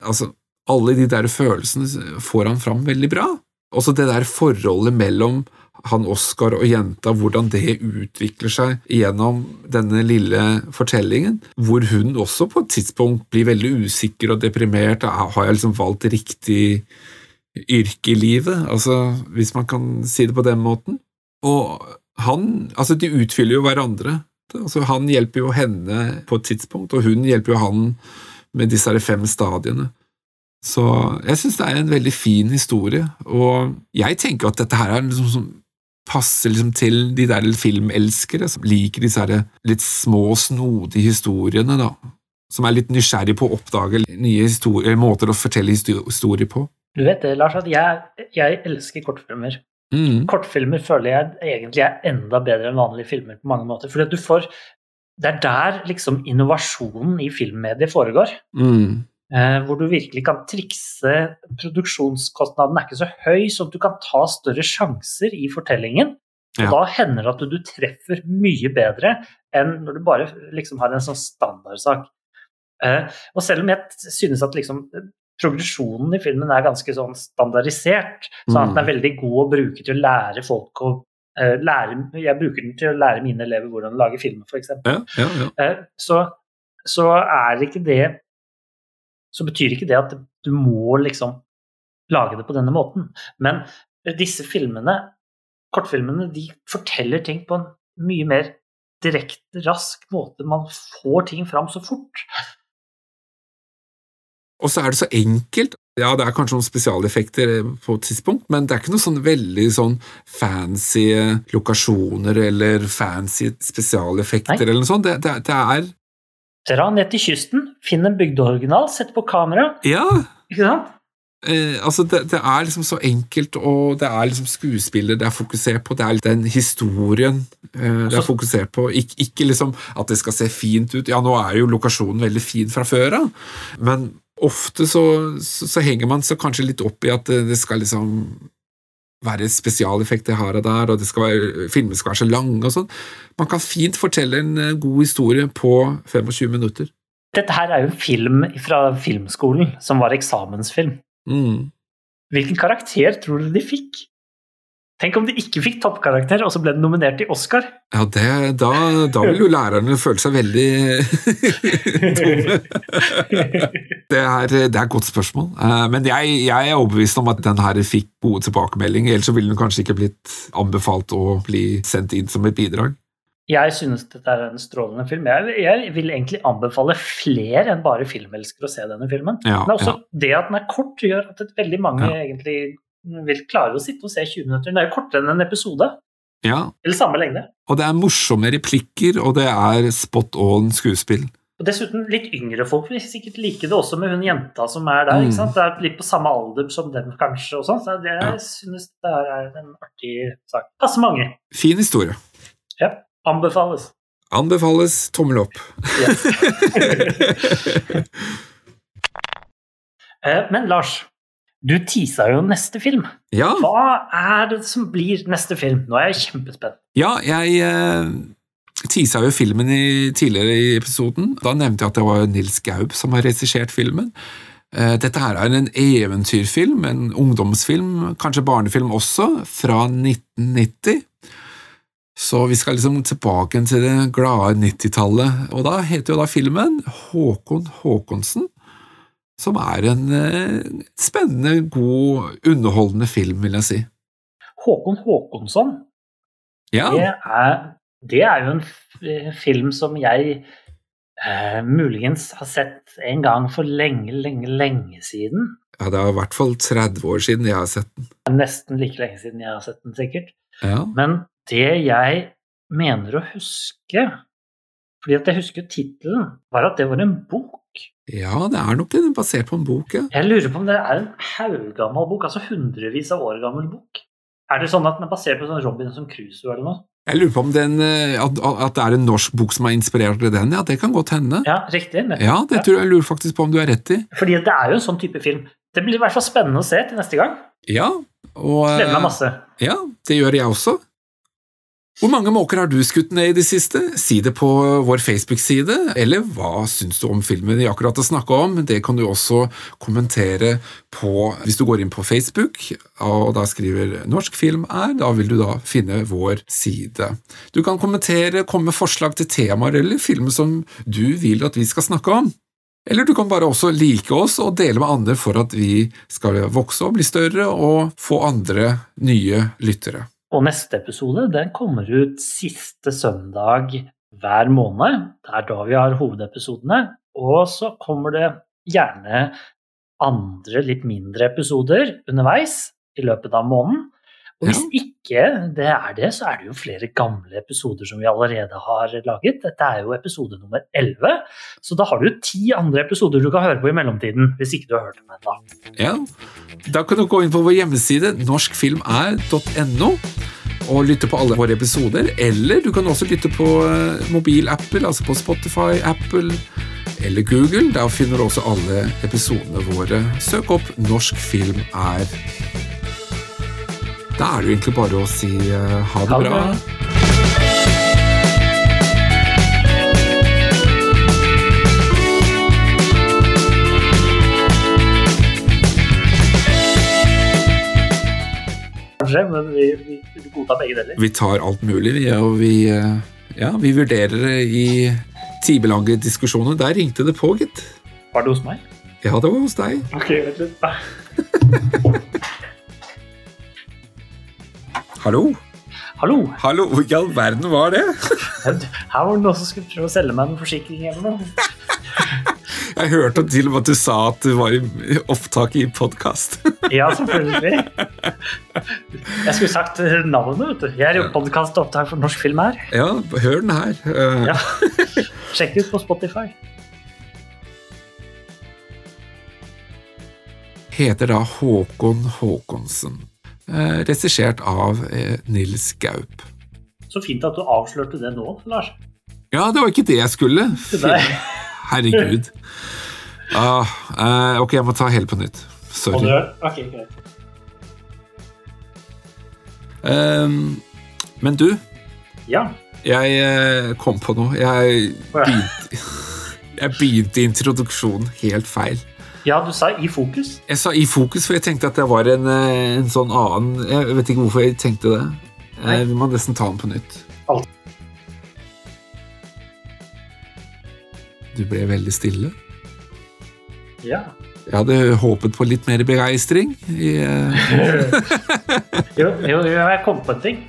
Altså, alle de der følelsene får han fram veldig bra. Også det der forholdet mellom han Oskar og jenta, hvordan det utvikler seg gjennom denne lille fortellingen, hvor hun også på et tidspunkt blir veldig usikker og deprimert. Har jeg liksom valgt riktig yrke i livet? Altså, hvis man kan si det på den måten. Og han Altså, de utfyller jo hverandre. Altså, han hjelper jo henne på et tidspunkt, og hun hjelper jo han med disse fem stadiene. Så jeg syns det er en veldig fin historie, og jeg tenker at dette her er liksom som passer liksom til de der filmelskere som liker disse litt små, snodige historiene, da. Som er litt nysgjerrig på å oppdage nye måter å fortelle historier på. Du vet det, Lars, at jeg, jeg elsker kortfilmer. Mm. Kortfilmer føler jeg egentlig er enda bedre enn vanlige filmer på mange måter. For du får Det er der liksom innovasjonen i filmmediet foregår. Mm. Eh, hvor du virkelig kan trikse Produksjonskostnaden er ikke så høy, så du kan ta større sjanser i fortellingen. Og Ja. da hender det at du, du treffer mye bedre enn når du bare liksom har en sånn standardsak. Eh, og selv om jeg synes at liksom progresjonen i filmen er ganske sånn standardisert, sånn at den er veldig god å bruke til å lære folk å uh, lære, Jeg bruker den til å lære mine elever hvordan å lage film, f.eks. Ja, ja, ja. Uh, så, så er ikke det Så betyr ikke det at du må liksom lage det på denne måten. Men disse filmene, kortfilmene, de forteller ting på en mye mer direkte, rask måte. Man får ting fram så fort. Og så er det så enkelt. Ja, det er kanskje noen spesialeffekter på et tidspunkt, men det er ikke noe sånn veldig sånn fancy lokasjoner eller fancy spesialeffekter Nei. eller noe sånt. Det, det, det er Dra ned til kysten, finn en bygdeoriginal, sett på kamera. Ja! Ikke sant? Eh, altså det, det er liksom så enkelt, og det er liksom skuespiller det er fokusert på, det er den historien eh, det er Så- fokusert på. Ik ikke liksom at det skal se fint ut. Ja, nå er jo lokasjonen veldig fin fra før av, men ofte så, så, så henger man seg kanskje litt opp i at det, det skal liksom være spesialeffekter her og der, og det skal være, filmen skal være så lange og sånn. Man kan fint fortelle en eh, god historie på 25 minutter. Dette her er jo film fra filmskolen, som var eksamensfilm. Mm. Hvilken karakter tror du de fikk? Tenk om de ikke fikk toppkarakter, og så ble de nominert til Oscar. Ja, det, da, da vil jo lærerne føle seg veldig dumme. Det er, det er et godt spørsmål. Eh, Men jeg, jeg er overbevist om at den her fikk gode tilbakemeldinger, ellers ville den kanskje ikke blitt anbefalt å bli sendt inn som et bidrag. Jeg synes dette er en strålende film. Jeg, jeg vil egentlig anbefale flere enn bare filmelskere å se denne filmen. Ja, Men også ja. det at den er kort, gjør at veldig mange Ja. egentlig vil klare å sitte og se 20 minutter. Det er jo kortere enn en episode. Ja, Eller samme lengde. og det er morsomme replikker, og det er spot on skuespill. Og dessuten litt yngre folk vil sikkert like det også med hun jenta som er der. Mm. ikke sant? Det er litt på samme alder som dem, kanskje. og sånn, så det, Ja. Jeg synes det her er en artig sak. Passe mange. Fin historie. Ja. Anbefales. Anbefales tommel opp. Yes. Eh, Men Lars, du tisa jo neste film. Ja, Hva er det som blir neste film? Nå er jeg kjempespent. ja jeg eh, tisa jo filmen i, tidligere i episoden. Da nevnte jeg at det var Nils Gaup som har regissert filmen. Eh, Dette her er en eventyrfilm, en ungdomsfilm, kanskje barnefilm også, fra 1990. Så vi skal liksom tilbake til det glade 90-tallet, og da heter jo da filmen Håkon Håkonsen, som er en eh, spennende, god, underholdende film, vil jeg si. Håkon Håkonsson, Ja, det, er, det er jo en film som jeg eh, muligens har sett en gang for lenge, lenge, lenge siden. ja, det er i hvert fall 30 år siden jeg har sett den. Nesten like lenge siden jeg har sett den, sikkert. Ja, Men det jeg mener å huske, fordi at jeg husker tittelen, var at det var en bok. Ja det er nok den basert på en bok, ja. Jeg lurer på om det er en haugammel bok, altså hundrevis av år gammel bok. Er det sånn at den er basert på sånn Robinson Crusoe eller noe? Jeg lurer på om den, eh, at, at det er en norsk bok som har inspirert den, ja, det kan godt hende. Ja, riktig. nettopp. Ja, det tror jeg, jeg lurer faktisk på om du er rett i. Fordi det er jo en sånn type film. Det blir i hvert fall spennende å se til neste gang. Ja, og Gleder meg eh, masse. Ja, det gjør jeg også. Hvor mange måker har du skutt ned i det siste? Si det på vår Facebook-side, eller hva syns du om filmen vi akkurat har snakka om? Det kan du også kommentere på hvis du går inn på Facebook og da skriver 'norsk film er', da vil du da finne vår side. Du kan kommentere, komme med forslag til temaer eller filmer som du vil at vi skal snakke om. Eller du kan bare også like oss og dele med andre for at vi skal vokse og bli større og få andre nye lyttere. Og neste episode den kommer ut siste søndag hver måned. Det er da vi har hovedepisodene. Og så kommer det gjerne andre, litt mindre episoder underveis i løpet av måneden. Og hvis ikke det er det, så er det jo flere gamle episoder som vi allerede har laget. Dette er jo episode nummer 11, så da har du ti andre episoder du kan høre på i mellomtiden. Hvis ikke du har hørt dem ennå. Ja, Da kan du gå inn på vår hjemmeside norskfilmer.no og lytte på alle våre episoder. Eller du kan også lytte på eh, mobilapper, altså på Spotify, Apple eller Google. Der finner du også alle episodene våre. Søk opp 'Norsk film er'. Da er det jo egentlig bare å si uh, ha det Ha det bra. bra. Men vi, vi, vi godtar begge deler. Vi tar alt mulig, vi, og vi, eh, ja, vi vurderer det i timelange diskusjoner. Der ringte det på, gitt. Var det hos meg? Ja, det var hos deg. Ok, vent litt. Hallo? Hallo! Hallo, Hvor i all verden var det? Her var det noen som skulle prøve å selge meg en forsikring eller noe. Jeg hørte til og med at du sa at du var i opptak i podkast. Ja, selvfølgelig. Jeg skulle sagt navnet, vet du. Jeg er i podkastopptak for norsk film her. Ja, hør den her. Eh, Ja. Sjekk ut på Spotify. Heter da Håkon Håkonsen. Eh, Regissert av eh, Nils Gaup. Så fint at du avslørte det nå, Lars. Ja, det var ikke det jeg skulle. Herregud. Ah, eh, ok, jeg må ta hele på nytt. Sorry. Okay, ok, greit. Ehm, men du, Ja. jeg eh, kom på noe. Jeg begynte, jeg begynte introduksjonen helt feil. Ja, du sa i fokus. Jeg sa i fokus, for jeg tenkte at det var en, eh, en sånn annen Jeg vet ikke hvorfor jeg tenkte det. Nei. Eh, Vi må nesten ta den på nytt. Alt. Du ble veldig stille. Ja. Jeg hadde håpet på litt mer begeistring. i, eh, Jo, jo, jo, jeg kom på en ting.